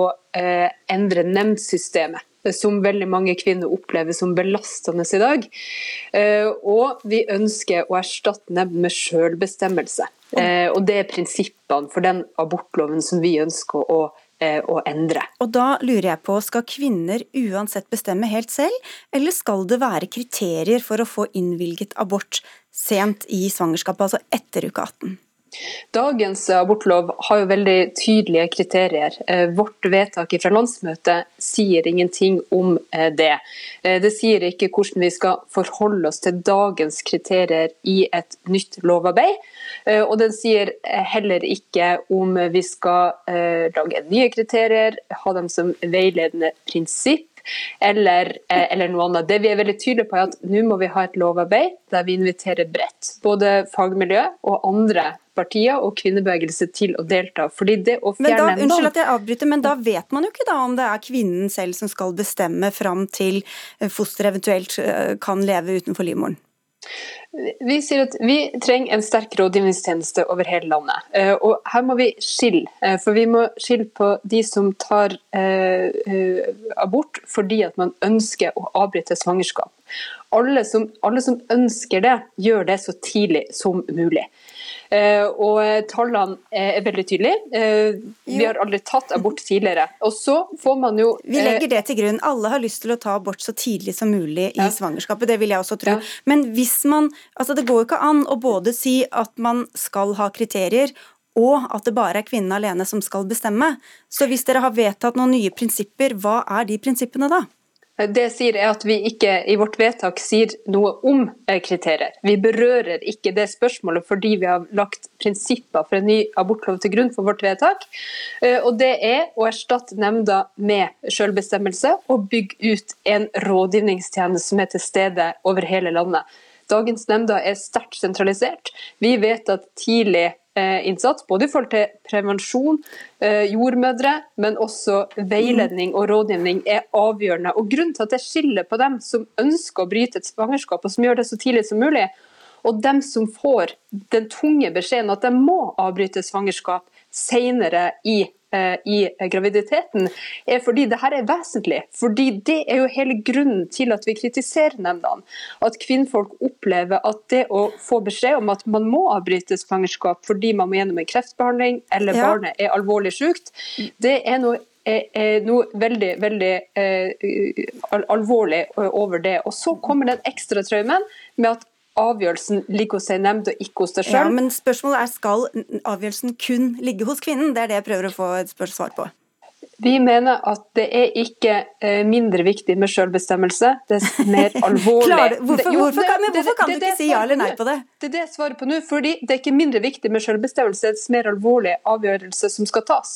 endre nemndsystemet som veldig mange kvinner opplever som belastende i dag. Og vi ønsker å erstatte nemnd med selvbestemmelse. Og Det er prinsippene for den abortloven som vi ønsker å å endre. Og da lurer jeg på, Skal kvinner uansett bestemme helt selv, eller skal det være kriterier for å få innvilget abort sent i svangerskapet, altså etter uke 18? Dagens abortlov har jo veldig tydelige kriterier. Eh, vårt vedtak fra landsmøtet sier ingenting om eh, det. Eh, det sier ikke hvordan vi skal forholde oss til dagens kriterier i et nytt lovarbeid. Og den sier heller ikke om vi skal lage nye kriterier, ha dem som veiledende prinsipp eller, eller, noe annet. Det vi er veldig tydelige på er at nå må vi ha et lovarbeid der vi inviterer bredt, både fagmiljø og andre partier og kvinnebevegelse til å delta. Fordi det å fjerne men da, Unnskyld at jeg avbryter, men da vet man jo ikke da om det er kvinnen selv som skal bestemme fram til fosteret eventuelt eh, kan leve utenfor livmoren? Vi sier at vi trenger en sterk rådgivningstjeneste over hele landet. Eh, og her må vi skille. Eh, for vi må skille på de som tar abort fordi at man ønsker å avbryte svangerskap. Alle som, alle som ønsker det, gjør det så tidlig som mulig. Eh, og tallene er veldig tydelige. Eh, vi har aldri tatt abort tidligere. Og så får man jo Vi legger eh, det til grunn. Alle har lyst til å ta abort så tidlig som mulig i ja. svangerskapet, det vil jeg også tro. Ja. Men hvis man Altså det går jo ikke an å både si at man skal ha kriterier og at det bare er kvinnen alene som skal bestemme. Så hvis dere har vedtatt noen nye prinsipper, hva er de prinsippene da? Det jeg sier er at vi ikke i vårt vedtak sier noe om eh, kriterier. Vi berører ikke det spørsmålet fordi vi har lagt prinsipper for en ny abortlov til grunn for vårt vedtak. Eh, og det er å erstatte nemnda med selvbestemmelse og bygge ut en rådgivningstjeneste som er til stede over hele landet. Dagens nemnder er sterkt sentralisert. Vi vet at tidlig innsats, både i forhold til prevensjon, eh, jordmødre, men også veiledning og rådgivning er avgjørende. Og Grunnen til at jeg skiller på dem som ønsker å bryte et svangerskap, og som gjør det så tidlig som mulig, og dem som får den tunge beskjeden at de må avbryte svangerskap senere i Eh, i graviditeten, er fordi det her er vesentlig. Fordi Det er jo hele grunnen til at vi kritiserer nemndene. At kvinnfolk opplever at det å få beskjed om at man må avbryte svangerskap fordi man må gjennom en kreftbehandling eller ja. barnet er alvorlig sykt, det er noe er noe veldig veldig eh, alvorlig over det. Og Så kommer den ekstra traumen med at avgjørelsen ligger hos ei nemnd og ikke hos deg sjøl. Ja, men spørsmålet er skal avgjørelsen kun ligge hos kvinnen? Det er det jeg prøver å få et svar på. Vi mener at det er ikke eh, mindre viktig med selvbestemmelse, det er mer alvorlig. Klar, hvorfor, jo, hvorfor, kan, hvorfor kan det, det, du ikke si ja eller nei på det? Det er det jeg svarer på nå, fordi det er ikke mindre viktig med selvbestemmelse, det er en mer alvorlig avgjørelse som skal tas.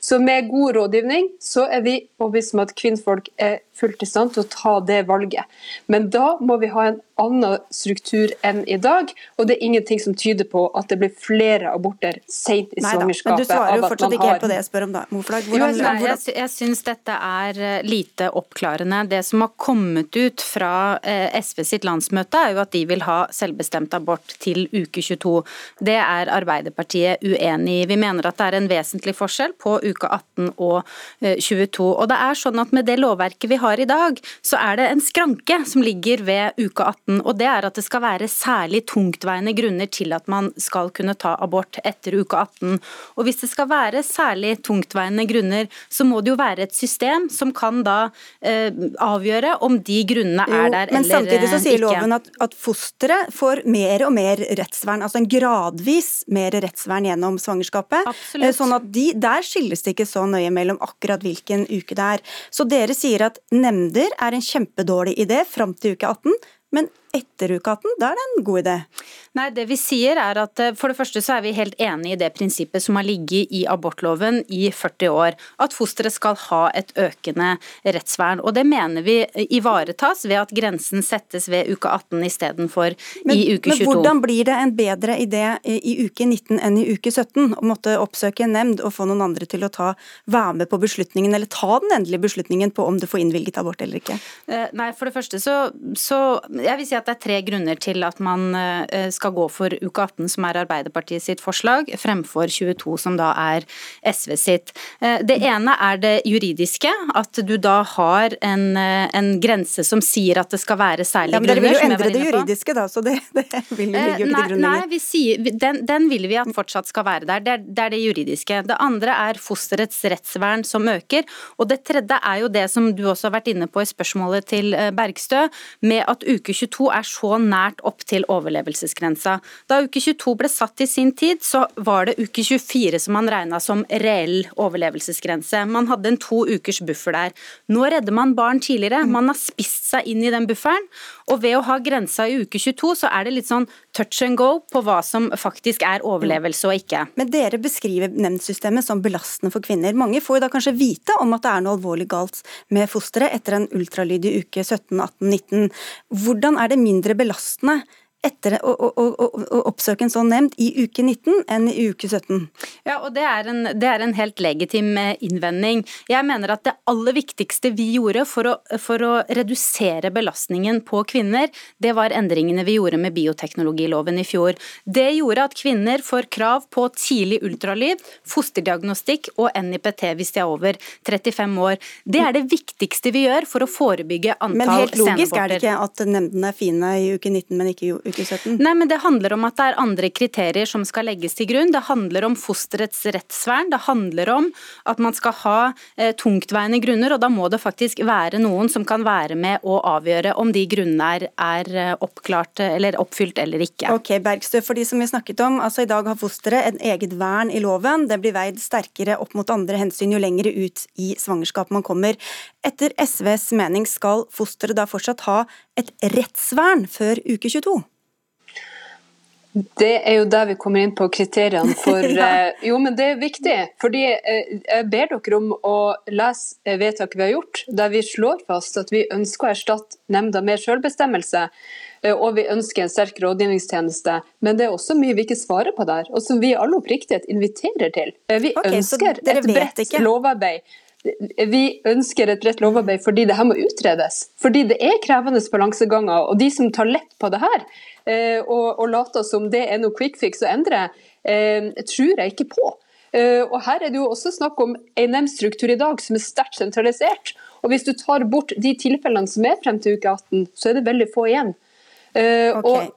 Så med god rådgivning så er vi overbevist om at kvinnfolk er fullt i stand til å ta det valget. Men da må vi ha en annen struktur enn i dag, og det er ingenting som tyder på at det blir flere aborter sent i svangerskapet. Men du svarer jo fortsatt ikke helt på det jeg spør om da. Hvordan, hvordan, hvordan... Jeg, jeg syns dette er eh, lite oppklarende. Det som har kommet ut fra eh, SV sitt landsmøte, er jo at de vil ha selvbestemt abort til uke 22. Det er Arbeiderpartiet uenig i. Vi mener at det er en vesentlig forskjell på uke 18 og 22. Eh, og det er sånn at Med det lovverket vi har har i dag, så er det en skranke som ligger ved uke 18. og Det er at det skal være særlig tungtveiende grunner til at man skal kunne ta abort etter uke 18. Og Hvis det skal være særlig tungtveiende grunner, så må det jo være et system som kan da eh, avgjøre om de grunnene er der eller ikke. Men samtidig så sier loven at, at fosteret får mer og mer rettsvern, altså en gradvis mer rettsvern gjennom svangerskapet. Absolutt. Eh, sånn at de, Der skilles det ikke så nøye mellom akkurat hvilken uke det er. Så dere sier at nemnder er en kjempedårlig idé fram til uke 18, men etter uke 18, da er det en god idé? Nei, det vi sier er at eh, For det første så er vi helt enig i det prinsippet som har ligget i abortloven i 40 år, at fosteret skal ha et økende rettsvern. Og Det mener vi ivaretas ved at grensen settes ved uke 18 istedenfor i uke 22. Men hvordan blir det en bedre idé i uke 19 enn i uke 17 å måtte oppsøke en nemnd og få noen andre til å ta, være med på beslutningen, eller ta den endelige beslutningen på om du får innvilget abort eller ikke? Eh, nei, for det første så, så jeg vil si at det er tre grunner til at man eh, skal gå for uke 18, som er Arbeiderpartiet sitt forslag, fremfor 22, som da er SV sitt. Eh, det ene er det juridiske, at du da har en, eh, en grense som sier at det skal være særlige grunner. Ja, men Dere vil jo endre det juridiske, da, så det, det vil jo ligge ikke til Nei, vi sier, den, den, vil vi at fortsatt skal være der. Det er, det er det juridiske. Det andre er fosterets rettsvern som øker. Og det tredje er jo det som du også har vært inne på i spørsmålet til Bergstø, med at uke 22 er så nært opp til overlevelsesgrensa. Da uke 22 ble satt i sin tid, så var det uke 24 som man regna som reell overlevelsesgrense. Man hadde en to ukers buffer der. Nå redder man barn tidligere. Man har spist seg inn i den bufferen. Og ved å ha grensa i uke 22, så er det litt sånn touch and go på hva som faktisk er overlevelse og ikke. Men dere beskriver nemndsystemet som belastende for kvinner. Mange får jo da kanskje vite om at det er noe alvorlig galt med fosteret etter en ultralyd i uke 17, 18, 19. Hvordan er det mindre belastende etter å, å, å, å, oppsøke en sånn nemnd i uke 19 enn i uke 17. Ja, og det er, en, det er en helt legitim eh, innvending. Jeg mener at det aller viktigste vi gjorde for å, for å redusere belastningen på kvinner, det var endringene vi gjorde med bioteknologiloven i fjor. Det gjorde at kvinner får krav på tidlig ultralyd, fosterdiagnostikk og NIPT hvis de er over 35 år. Det er det viktigste vi gjør for å forebygge antall senaborter. Men helt logisk er det ikke at nemndene er fine i uke 19, men ikke i uke 17? Nei, men Det handler om at det er andre kriterier som skal legges til grunn. Det handler om fosterets rettsvern. Det handler om at man skal ha eh, tungtveiende grunner, og da må det faktisk være noen som kan være med å avgjøre om de grunnene er, er eh, oppklart eller oppfylt eller ikke. Ok, Bergstø, for de som vi snakket om, altså I dag har fosteret en eget vern i loven. Det blir veid sterkere opp mot andre hensyn jo lengre ut i svangerskapet man kommer. Etter SVs mening skal fosteret da fortsatt ha et rettsvern før uke 22? Det er jo der vi kommer inn på kriteriene for ja. eh, Jo, men det er viktig. fordi eh, Jeg ber dere om å lese eh, vedtaket vi har gjort, der vi slår fast at vi ønsker å erstatte nemnda med selvbestemmelse. Og vi ønsker en sterk rådgivningstjeneste. Men det er også mye vi ikke svarer på der, og som vi i all oppriktighet inviterer til. Vi okay, ønsker et bredt lovarbeid. Vi ønsker et bredt lovarbeid fordi det her må utredes. Fordi det er krevende balanseganger. Og de som tar lett på det her, Eh, og, og later som det er noe quick fix å endre, eh, tror jeg ikke på. Eh, og Her er det jo også snakk om en nemndstruktur i dag som er sterkt sentralisert. Og Hvis du tar bort de tilfellene som er frem til uke 18, så er det veldig få igjen. Uh, okay.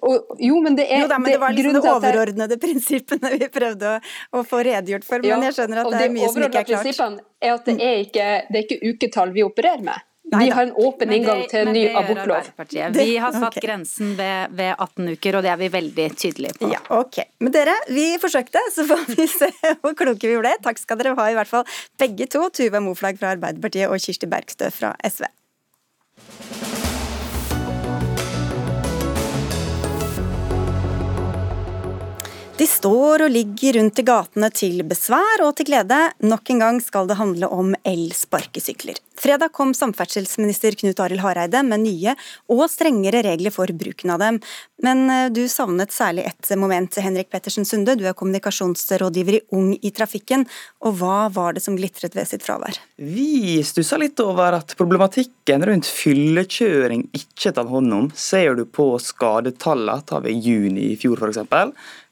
og, og, jo, men det er jo da, men det, var liksom de overordnede prinsippene vi prøvde å, å, få redegjort for. Men ja, jeg skjønner at det er mye som ikke er klart. Prinsippene er at det er ikke, det er ikke uketall vi opererer med. Vi har en åpen inngang til en ny abortlov. Vi har satt okay. grensen ved, ved, 18 uker, og det er vi veldig tydelige på. Ja, ok. Men dere, vi forsøkte, så får vi se hvor kloke vi ble. Takk skal dere ha, i hvert fall begge to. Tuva Moflag fra Arbeiderpartiet og Kirsti Bergstø fra SV. De står og ligger rundt i gatene til besvær og til glede. Nok en gang skal det handle om elsparkesykler. Fredag kom samferdselsminister Knut Arild Hareide med nye og strengere regler for bruken av dem. Men eh, du savnet særlig et moment, Henrik Pettersen Sunde. Du er kommunikasjonsrådgiver i Ung i trafikken. Og hva var det som glitret ved sitt fravær? Vi stussa litt over at problematikken rundt fyllekjøring ikke er tatt hånd om. Ser du på skadetallene, tar vi juni i fjor f.eks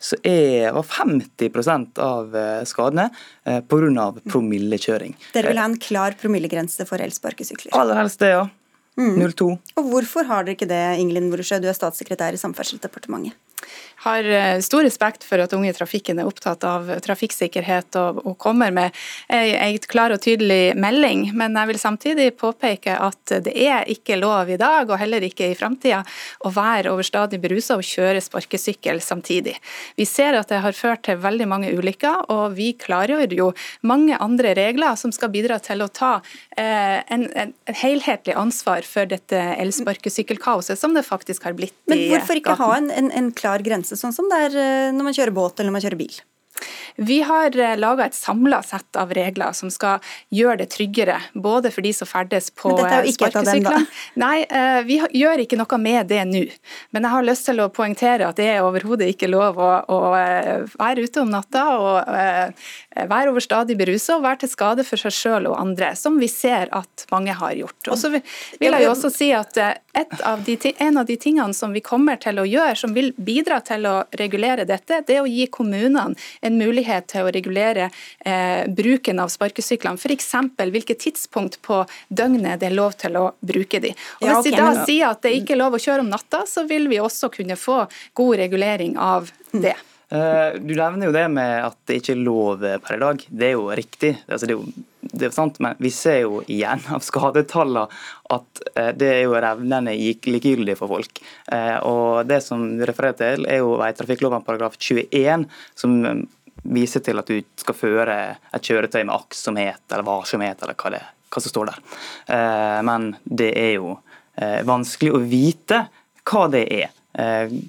så er, var 50 av eh, skadene eh, pga. promillekjøring. Dere vil ha en klar promillegrense for elsparkesykler? Aller helst det, ja. Mm. 02. Og Hvorfor har dere ikke det, Ingelin Woresjø, du er statssekretær i Samferdselsdepartementet? Har eh, stor respekt for at unge i trafikken er opptatt av trafikksikkerhet og, og kommer med en klar og tydelig melding, men jeg vil samtidig påpeke at det er ikke lov i dag, og heller ikke i framtida, å være overstadig berusa og kjøre sparkesykkel samtidig. Vi ser at det har ført til veldig mange ulykker, og vi klargjør jo mange andre regler som skal bidra til å ta eh, en, en, en helhetlig ansvar for dette elsparkesykkelkaoset som det faktisk har blitt i gaten. Men hvorfor ikke ha en, en, en klar grense, sånn som det er eh, når man kjører båt eller når man kjører bil? Vi har eh, laga et samla sett av regler som skal gjøre det tryggere, både for de som ferdes på sparkesyklene. Nei, eh, vi gjør ikke noe med det nå. Men jeg har lyst til å poengtere at det er overhodet ikke lov å, å, eh, være ute om natta og være overstadig berusa og være til skade for seg sjøl og andre, som vi ser at mange har gjort. Og så vil jeg jo også si at av de, En av de tingene som vi kommer til å gjøre, som vil bidra til å regulere dette, det er å gi kommunene en mulighet til å regulere eh, bruken av sparkesyklene. F.eks. hvilket tidspunkt på døgnet det er lov til å bruke de. Og Hvis ja, okay, vi da men... sier at det ikke er lov å kjøre om natta, så vil vi også kunne få god regulering av det. Eh, du nevner jo det med at det ikke er lov per i dag. Det er jo riktig. Altså, det er jo det er sant, men vi ser jo igjen av skadetallene at eh, det er jo revnende likegyldig for folk. Eh, og Det som du refererer til, er jo veitrafikkloven paragraf 21, som viser til at du skal føre et kjøretøy med aktsomhet eller varsomhet, eller hva, det, hva som står der. Eh, men det er jo vanskelig å vite hva det er.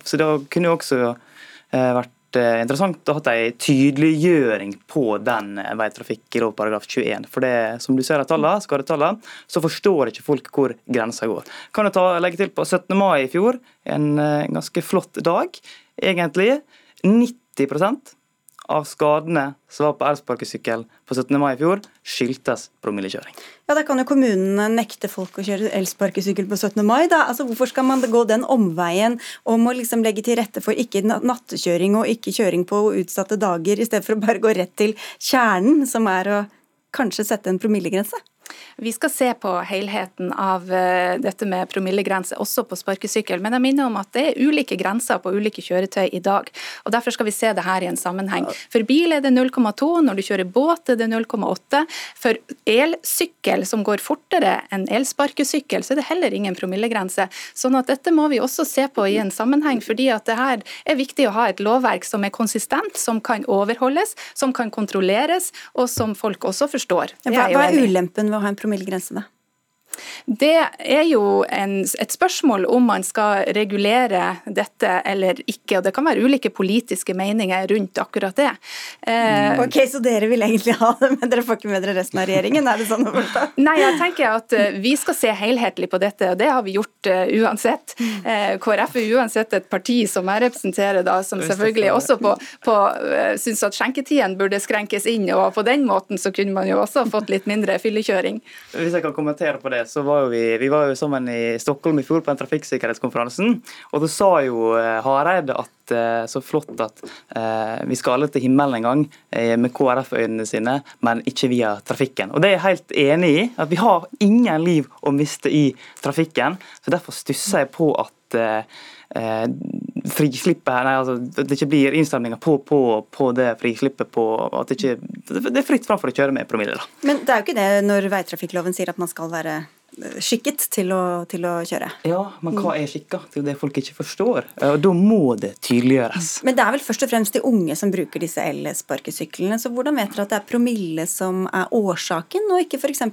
Så det kunne jo også vært Eh, interessant å ha en tydeliggjøring på den eh, veitrafikklov paragraf 21. For det, som du ser av tallene, skadetallene, så forstår ikke folk hvor grensa går. Kan du ta, legge til på 17. mai i fjor, en, en eh, ganske flott dag, egentlig. 90 av skadene som var på elsparkesykkel på 17. mai i fjor, skyldtes promillekjøring. Ja, Da kan jo kommunene nekte folk å kjøre elsparkesykkel på 17. mai. da. Altså, Hvorfor skal man gå den omveien om å liksom legge til rette for ikke nattekjøring og ikke kjøring på utsatte dager, i stedet for å bare gå rett til kjernen, som er å kanskje sette en promillegrense? Vi skal se på helheten av uh, dette med promillegrense også på sparkesykkel. Men jeg minner om at det er ulike grenser på ulike kjøretøy i dag. og Derfor skal vi se det her i en sammenheng. For bil er det 0,2, når du kjører båt er det 0,8. For elsykkel som går fortere enn elsparkesykkel, så er det heller ingen promillegrense. Sånn at dette må vi også se på i en sammenheng, fordi at det her er viktig å ha et lovverk som er konsistent, som kan overholdes, som kan kontrolleres, og som folk også forstår. Hva er ulempen ved å ha en promillegrense, da? Det er jo en, et spørsmål om man skal regulere dette eller ikke. og Det kan være ulike politiske meninger rundt akkurat det. Eh, ok, Så dere vil egentlig ha det, men dere får ikke med dere resten av regjeringen? er det sånn å forstå? Nei, jeg tenker at eh, vi skal se helhetlig på dette, og det har vi gjort uh, uansett. Eh, KrF er uansett et parti som jeg representerer, da, som selvfølgelig også på, på uh, syns at skjenketiden burde skrenkes inn, og på den måten så kunne man jo også fått litt mindre fyllekjøring. Hvis jeg kan kommentere på det, så var jo vi, vi var jo sammen i Stockholm i fjor på den trafikksikkerhetskonferansen. Og da sa jo eh, Hareide at eh, så flott at eh, vi skal alle til himmelen en gang med KrF-øynene sine, men ikke via trafikken. Og Det er jeg helt enig i. at Vi har ingen liv å miste i trafikken. så Derfor stusser jeg på at eh, her, frislippet, nei, altså, at det ikke blir innstramninger på, på, på, det frislippet. på at det, ikke, det er fritt fram for å kjøre med promille. Da. Men det er jo ikke det når veitrafikkloven sier at man skal være skikket til å, til å, kjøre. Ja, men hva er skikka? Det er jo det folk ikke forstår. Og Da må det tydeliggjøres. Men det er vel først og fremst de unge som bruker disse elsparkesyklene. Så hvordan vet dere at det er promille som er årsaken, og ikke f.eks.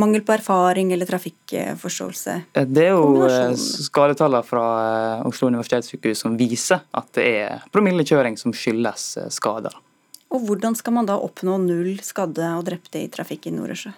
mangel på erfaring eller trafikkforståelse? Det er jo eh, skadetallene fra eh, Oslo universitetssykehus som viser at det er promillekjøring som skyldes eh, skader. Og hvordan skal man da oppnå null skadde og drepte i trafikk i Nordøsjø?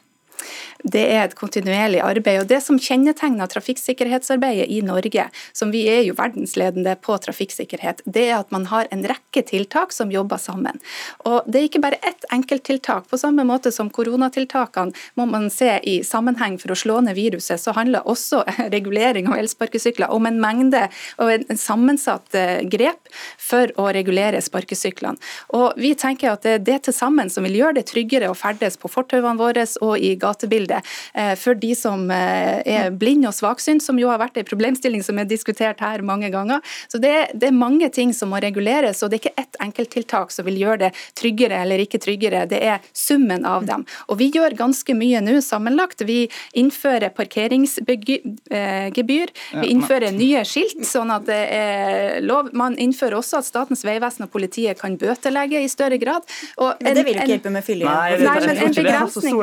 Det er et kontinuerlig arbeid. og Det som kjennetegner trafikksikkerhetsarbeidet i Norge, som vi er jo verdensledende på trafikksikkerhet, det er at man har en rekke tiltak som jobber sammen. Og Det er ikke bare ett enkelttiltak. På samme måte som koronatiltakene må man se i sammenheng for å slå ned viruset, så handler også regulering av elsparkesykler om en mengde og en sammensatt eh, grep for å regulere sparkesyklene. Og Vi tenker at det er det til sammen som vil gjøre det tryggere å ferdes på fortauene våre og i gatebildet. Eh, for de som eh, er blinde og svaksynt, som jo har vært en problemstilling som er diskutert her mange ganger. Så det, det, er mange ting som må reguleres, og det er ikke ett enkelttiltak som vil gjøre det tryggere eller ikke tryggere. Det er summen av dem. Og vi gjør ganske mye nå sammenlagt. Vi innfører parkeringsgebyr, vi innfører nye skilt, sånn at det er lov. Man innfører også at Statens vegvesen og politiet kan bøtelegge i større grad. En, men det vil ikke hjelpe med fyllekjøring. Nei, det, Nei, men en begrensning.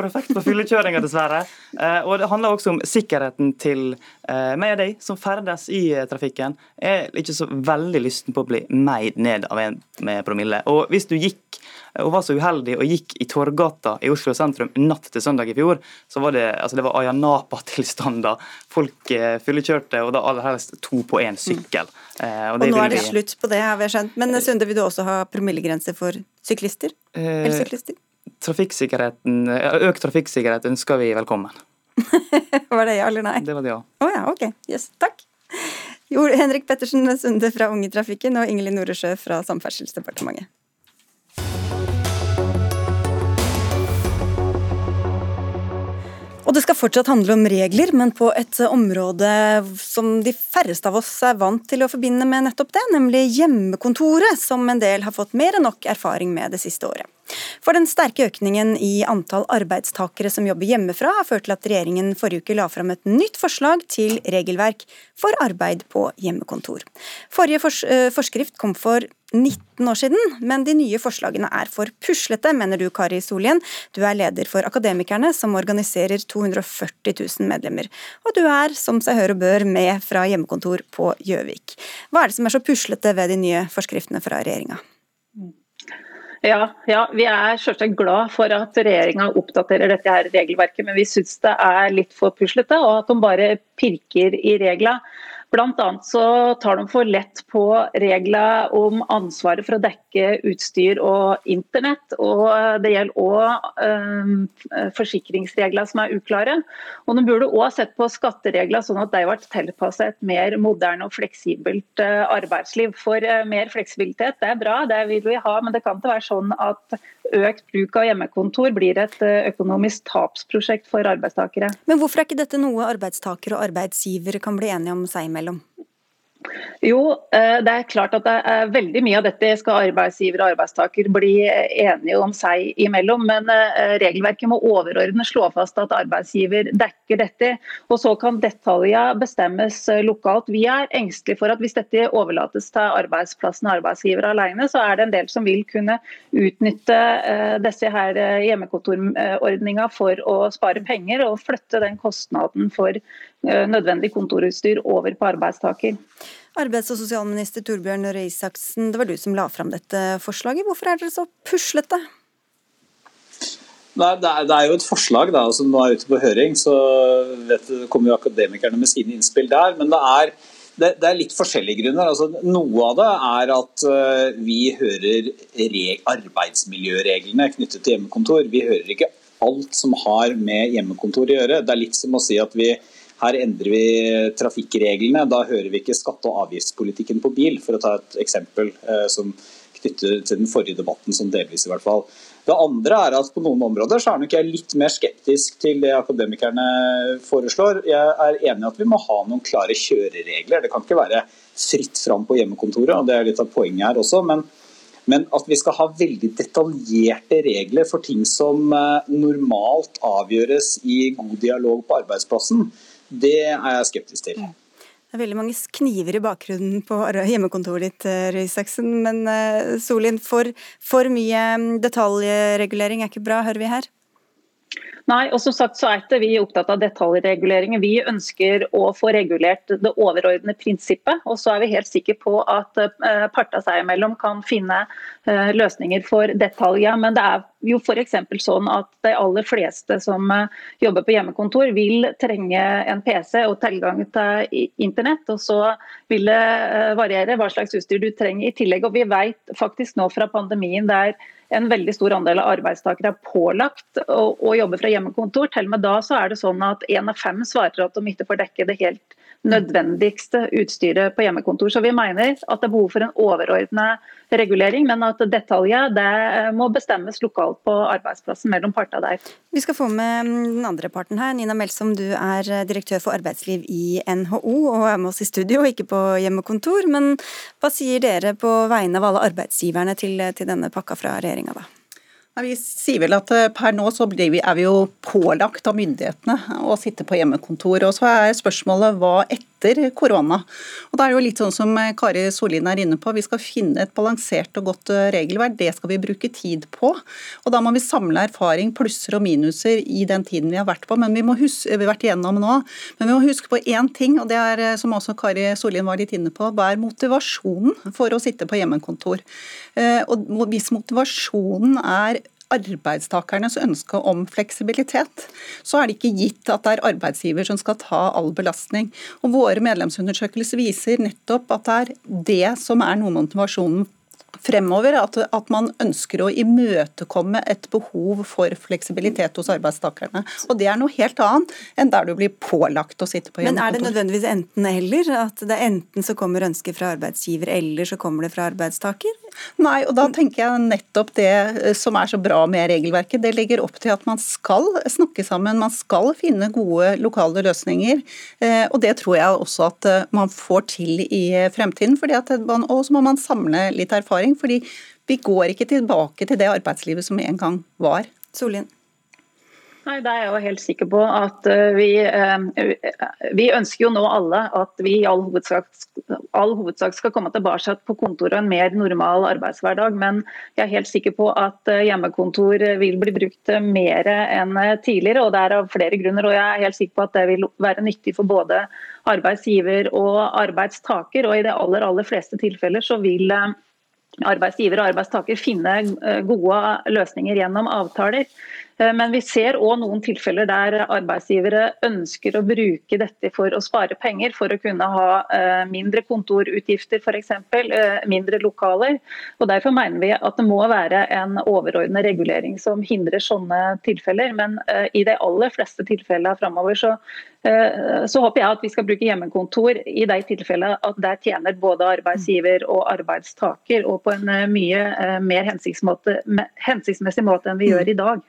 Fyllekjøringa, dessverre. Eh, og det handler også om sikkerheten til eh, meg og deg som ferdes i eh, trafikken. Jeg er ikke så veldig lysten på å bli meid ned av en med promille. Og hvis du gikk og var så uheldig og gikk i Torgata i Oslo sentrum natt til søndag i fjor, så var det, altså det var Ayanapa-tilstander. Folk eh, fyllekjørte, og da aller helst to på én sykkel. Eh, og, og nå er det vi... slutt på det, har vi skjønt. Men Sunde, vil du også ha promillegrense for syklister? Eh, Elsyklister? Trafikksikkerheten, økt trafikksikkerhet ønsker vi velkommen. var det ja eller nei? Det var det ja. Å oh, ja, ok. Yes, takk. Jo, Henrik Pettersen Sunde fra Unge Trafikken og Ingelin Noresjø fra Samferdselsdepartementet. Og det skal fortsatt handle om regler, men på et område som de færreste av oss er vant til å forbinde med nettopp det, nemlig hjemmekontoret, som en del har fått mer enn nok erfaring med det siste året. For den sterke økningen i antall arbeidstakere som jobber hjemmefra, har ført til at regjeringen forrige uke la fram et nytt forslag til regelverk for arbeid på hjemmekontor. Forrige fors forskrift kom for 19 år siden, men de nye forslagene er for puslete, mener du Kari Solien. Du er leder for Akademikerne, som organiserer 240 000 medlemmer. Og du er, som seg hør og bør, med fra hjemmekontor på Gjøvik. Hva er det som er så puslete ved de nye forskriftene fra regjeringa? Ja, ja, vi er selvsagt glad for at regjeringa oppdaterer dette her regelverket, men vi syns det er litt for puslete, og at de bare pirker i reglene. Bl.a. så tar de for lett på reglene om ansvaret for å dekke utstyr og internett. og Det gjelder òg øh, forsikringsregler som er uklare. Og De burde òg sett på skatteregler, sånn at de ble tilpasset et mer moderne og fleksibelt øh, arbeidsliv. For øh, mer fleksibilitet det er bra, det vil vi ha, men det kan ikke være sånn at økt bruk av hjemmekontor blir et økonomisk tapsprosjekt for arbeidstakere. Men hvorfor er ikke dette noe arbeidstakere og arbeidsgivere kan bli enige om seg imellom? Jo, eh, det er klart at det er veldig mye av dette skal arbeidsgiver og arbeidstaker bli enige om seg imellom. Men eh, regelverket må overordnet slå fast at arbeidsgiver dekker dette. Og så kan detaljer bestemmes eh, lokalt. Vi er engstelige for at hvis dette overlates til arbeidsplassen og arbeidsgiver alene, så er det en del som vil kunne utnytte disse her hjemmekontorordninga for å spare penger og flytte den kostnaden for nødvendig kontorutstyr over på arbeidstaker. Arbeids- og sosialminister Torbjørn Røe Isaksen, det var du som la fram dette forslaget. Hvorfor er dere så puslete? Nei, det, er, det er jo et forslag da, som nå er ute på høring, så vet, kommer jo akademikerne med sine innspill der. Men det er, det, det er litt forskjellige grunner. Altså, noe av det er at uh, vi hører arbeidsmiljøreglene knyttet til hjemmekontor. Vi hører ikke alt som har med hjemmekontor å gjøre. Det er litt som å si at vi her endrer vi trafikkreglene. Da hører vi ikke skatte- og avgiftspolitikken på bil, for å ta et eksempel eh, som knytter til den forrige debatten, som delvis i hvert fall. Det andre er at på noen områder så er nok jeg litt mer skeptisk til det akademikerne foreslår. Jeg er enig i at vi må ha noen klare kjøreregler. Det kan ikke være fritt fram på hjemmekontoret, og det er litt av poenget her også. men men at vi skal ha veldig detaljerte regler for ting som eh, normalt avgjøres i god dialog på arbeidsplassen, det er jeg skeptisk til. Det er veldig mange kniver i bakgrunnen på hjemmekontoret ditt, eh, Røe Isaksen. Men eh, Solin, for, for mye mm, detaljregulering er ikke bra, hører vi her? Nei, og som sagt så er ikke vi opptatt av detaljreguleringer. Vi ønsker å få regulert det overordnede prinsippet. Og så er vi helt sikre på at eh, partene seg imellom kan finne løsninger for detaljer. Men det er jo f.eks. sånn at de aller fleste som eh, jobber på hjemmekontor, vil trenge en PC og tilgang til internett. Og så vil det variere hva slags utstyr du trenger i tillegg. Og vi vet faktisk nå fra pandemien der en veldig stor andel av arbeidstakere er pålagt å, å, jobbe fra hjemmekontor. Til og med da så er det sånn at én av fem svarer at de ikke får dekke det helt nødvendigste utstyret på hjemmekontor. Så vi mener at det er behov for en overordnet regulering, men at detaljer det må bestemmes lokalt på arbeidsplassen mellom partene der. Vi skal få med den andre parten her. Nina Melsom, du er direktør for arbeidsliv i NHO og er med oss i studio, ikke på hjemmekontor. Men hva sier dere på vegne av alle arbeidsgiverne til, til denne pakka fra regjeringa, da? Vi sier vel at eh, per nå så er vi jo pålagt av myndighetene å sitte på hjemmekontor. og Så er spørsmålet hva etter korona. Og Det er jo litt sånn som eh, Kari Sollien er inne på, vi skal finne et balansert og godt eh, regelverk. Det skal vi bruke tid på. Og Da må vi samle erfaring, plusser og minuser i den tiden vi har vært på. Men vi må huske, vi har vært igjennom nå. Men vi må huske på én ting, og det er som også Kari Sollien var litt inne på. Hva er motivasjonen for å sitte på hjemmekontor? Og Hvis motivasjonen er arbeidstakernes ønske om fleksibilitet, så er det ikke gitt at det er arbeidsgiver som skal ta all belastning. Og Våre medlemsundersøkelser viser nettopp at det er det som er noe motivasjonen fremover at, at, man ønsker å imøtekomme et behov for fleksibilitet hos arbeidstakerne. Og Det er noe helt annet enn der du blir pålagt å sitte på hjemmekontor. Men er det nødvendigvis enten-eller? At det er enten så kommer ønsket fra arbeidsgiver, eller så kommer det fra arbeidstaker? Nei, og da tenker jeg nettopp det eh, som er så bra med regelverket. Det legger opp til at man skal snakke sammen, man skal finne gode lokale løsninger. Eh, og det tror jeg også at eh, man får til i fremtiden. Og så må man samle litt erfaring fordi vi går ikke tilbake til det arbeidslivet som en gang var. Solien. Nei, Det er jeg jo helt sikker på. at eh, vi, eh, vi ønsker jo nå alle at vi i all hovedsak, all hovedsak skal komme tilbake på kontoret en mer normal arbeidshverdag. Men jeg er helt sikker på at eh, hjemmekontor vil bli brukt mer enn tidligere. og Det er av flere grunner. og Jeg er helt sikker på at det vil være nyttig for både arbeidsgiver og arbeidstaker. og I de aller, aller fleste tilfeller så vil arbeidsgiver og arbeidstaker finne gode løsninger gjennom avtaler. Eh, men vi ser òg noen tilfeller der arbeidsgivere ønsker å bruke dette for å spare penger, for å kunne ha eh, mindre kontorutgifter f.eks., mindre lokaler. Og Derfor mener vi at det må være en overordnet regulering som hindrer sånne tilfeller. Men i de aller fleste tilfellene framover så Eh, så håper jeg at vi skal bruke hjemmekontor i de tilfellene at der tjener både arbeidsgiver og arbeidstaker, og på en eh, mye eh, mer hensiktsmessig måte enn vi gjør i dag.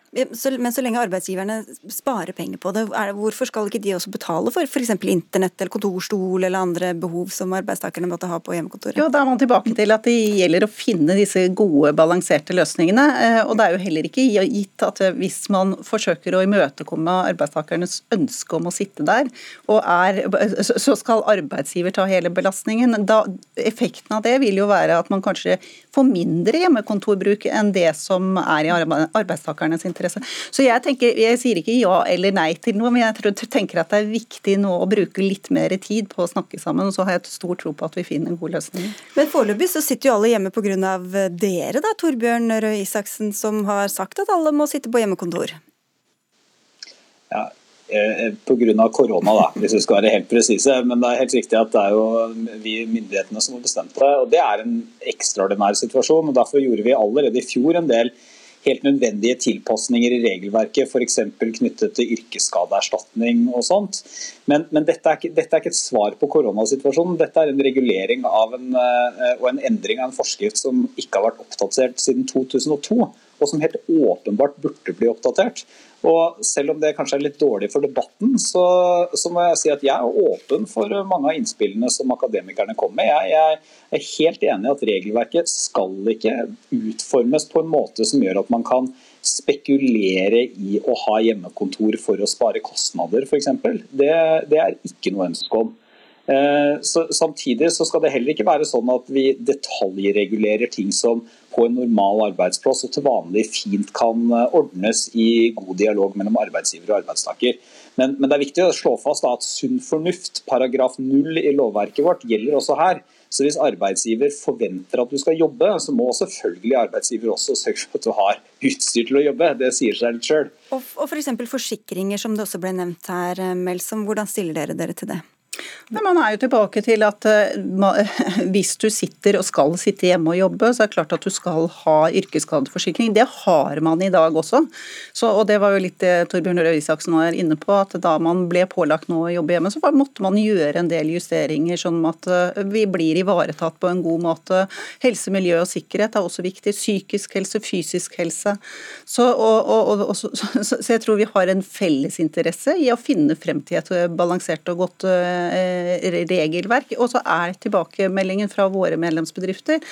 Men så lenge arbeidsgiverne sparer penger på det, hvorfor skal ikke de også betale for f.eks. internett eller kontorstol eller andre behov som arbeidstakerne måtte ha på hjemmekontoret? Jo, Da er man tilbake til at det gjelder å finne disse gode, balanserte løsningene. Og det er jo heller ikke gitt at hvis man forsøker å imøtekomme arbeidstakernes ønske om å sitte der, er, så skal arbeidsgiver ta hele belastningen. Da, effekten av det vil jo være at man kanskje får mindre hjemmekontorbruk enn det som er i arbeidstakernes interesse. Så jeg, tenker, jeg sier ikke ja eller nei til noe, men jeg tenker at det er viktig nå å bruke litt mer tid på å snakke sammen. og Så har jeg et stor tro på at vi finner en god løsning. Men foreløpig så sitter jo alle hjemme pga. dere, da, Torbjørn Røe Isaksen, som har sagt at alle må sitte på hjemmekontor. Ja, Eh, eh, pga. korona, da, hvis vi skal være helt presise. Men det er helt riktig at det er jo vi myndighetene som har bestemt det. og Det er en ekstraordinær situasjon. og Derfor gjorde vi allerede i fjor en del helt nødvendige tilpasninger i regelverket, f.eks. knyttet til yrkesskadeerstatning og sånt. Men, men dette, er ikke, dette, er ikke, et svar på koronasituasjonen. Dette er en regulering en, eh, og en endring av en forskrift som ikke har vært oppdatert siden 2002, og som helt åpenbart burde bli oppdatert. Og Selv om det kanskje er litt dårlig for debatten, så, så, må jeg si at jeg er åpen for mange av innspillene som akademikerne kommer med. Jeg, jeg er helt enig i at regelverket skal ikke utformes på en måte som gjør at man kan spekulere i å ha hjemmekontor for å spare kostnader, f.eks. Det, det er ikke noe ønske om. Eh, så, samtidig så skal det heller ikke være sånn at vi detaljregulerer ting som på en normal arbeidsplass og til vanlig fint kan eh, ordnes i god dialog mellom arbeidsgiver og arbeidstaker. Men, men det er viktig å slå fast da, at sunn fornuft, paragraf null i lovverket vårt, gjelder også her. Så hvis arbeidsgiver forventer at du skal jobbe, så må selvfølgelig arbeidsgiver også sørge for at du har utstyr til å jobbe. Det sier seg litt sjøl. Og, og f.eks. For forsikringer, som det også ble nevnt her, eh, Melsom. Hvordan stiller dere dere til det? Men man er jo tilbake til at uh, hvis du sitter og skal sitte hjemme og jobbe, så er det klart at du skal ha yrkesskadeforsikring. Det har man i dag også. Så, og det var jo litt det Torbjørn Røe Isaksen var inne på, at da man ble pålagt nå å jobbe hjemme, så måtte man gjøre en del justeringer, sånn at uh, vi blir ivaretatt på en god måte. Helse, miljø og sikkerhet er også viktig. Psykisk helse, fysisk helse. Så, og, og, og, så, så jeg tror vi har en fellesinteresse i å finne frem til et balansert og godt Eh, regelverk. Og så er tilbakemeldingen fra våre medlemsbedrifter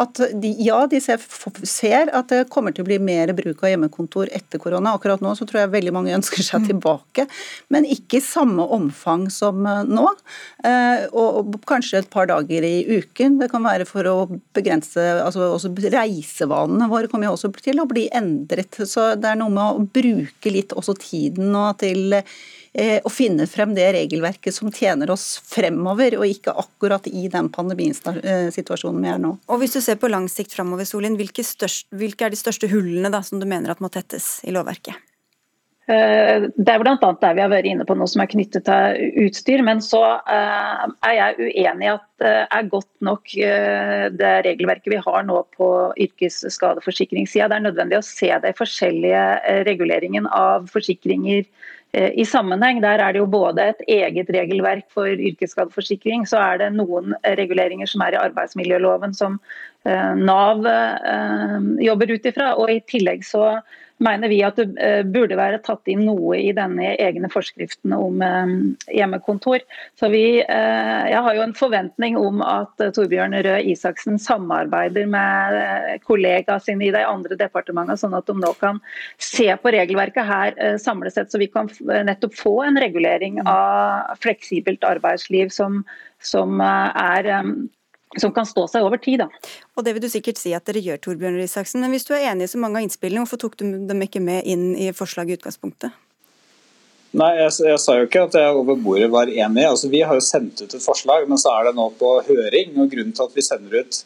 at de, ja, de ser, ser, at det kommer til å bli mer bruk av hjemmekontor etter korona. Akkurat nå så tror jeg veldig mange ønsker seg mm. tilbake, men ikke i samme omfang som eh, nå. Eh, og kanskje et par dager i uken. Det kan være for å begrense altså også Reisevanene våre kommer jo også til å bli endret. Så det er noe med å bruke litt også tiden nå til Eh, å finne frem det regelverket som tjener oss fremover, og ikke akkurat i den pandemisituasjonen vi er nå. Og Hvis du ser på lang sikt fremover, Solin, hvilke, størst, hvilke er de største hullene da, som du mener at må tettes i lovverket? Eh, det er bl.a. der vi har vært inne på noe som er knyttet til utstyr. Men så eh, er jeg uenig i at det er godt nok det regelverket vi har nå på yrkesskadeforsikringssida. Det er nødvendig å se de forskjellige reguleringen av forsikringer Eh, i sammenheng. Der er det jo både et eget regelverk for yrkesskadeforsikring, så er det noen reguleringer som er i arbeidsmiljøloven som eh, Nav eh, jobber ut ifra. Og i tillegg så mener vi at det eh, burde være tatt inn noe i denne egne forskriften om eh, hjemmekontor. Så vi, eh, Jeg har jo en forventning om at Torbjørn Røe Isaksen samarbeider med kollegaene sine i de andre departementene, sånn at de nå kan se på regelverket her samlet sett, så vi kan nettopp få en regulering av fleksibelt arbeidsliv som, som er som kan stå seg over tid. Da. Og Det vil du sikkert si at dere gjør, Torbjørn Risaksen. Men hvis du er enig i så mange av innspillene, hvorfor tok du dem ikke med inn i forslaget i utgangspunktet? Nei, jeg, jeg, sa jo ikke at jeg over bordet var enig. Altså, vi har jo sendt ut et forslag, men så er det nå på høring. og Grunnen til at vi sender ut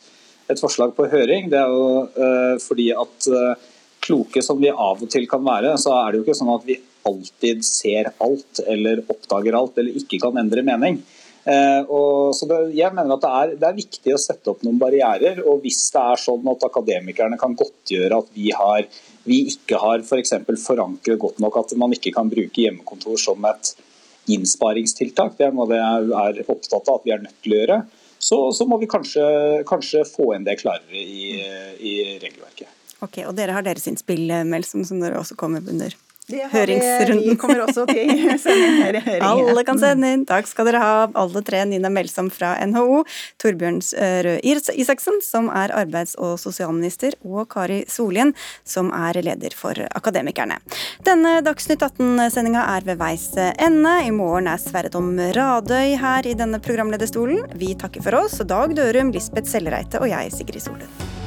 et forslag på høring, det er jo uh, fordi at uh, kloke som vi av og til kan være, så er det jo ikke sånn at vi alltid ser alt eller oppdager alt eller ikke kan endre mening. Eh, og, så det, jeg mener at det er, det er, viktig å sette opp noen barrierer. og Hvis det er sånn at akademikerne kan godtgjøre at vi, har, vi ikke har for for forankret godt nok at man ikke kan bruke hjemmekontor som et innsparingstiltak, det er noe jeg er opptatt av at vi er nødt til å gjøre, så, så må vi kanskje, kanskje, få inn det klarere i, i regelverket. Ok, og Dere har deres innspill, Melsom, som dere også kommer under høringsrunden. Vi kommer også til å sende høringen. Alle kan sende inn. Takk skal dere ha, alle tre. Nina Melsom fra NHO, Torbjørn Røe Isaksen, som er arbeids- og sosialminister, og Kari Solien, som er leder for Akademikerne. Denne Dagsnytt 18-sendinga er ved veis ende. I morgen er Sverre Tom Radøy her i denne programlederstolen. Vi takker for oss. Dag Dørum, Lisbeth Sellereite og jeg, Sigrid Solund.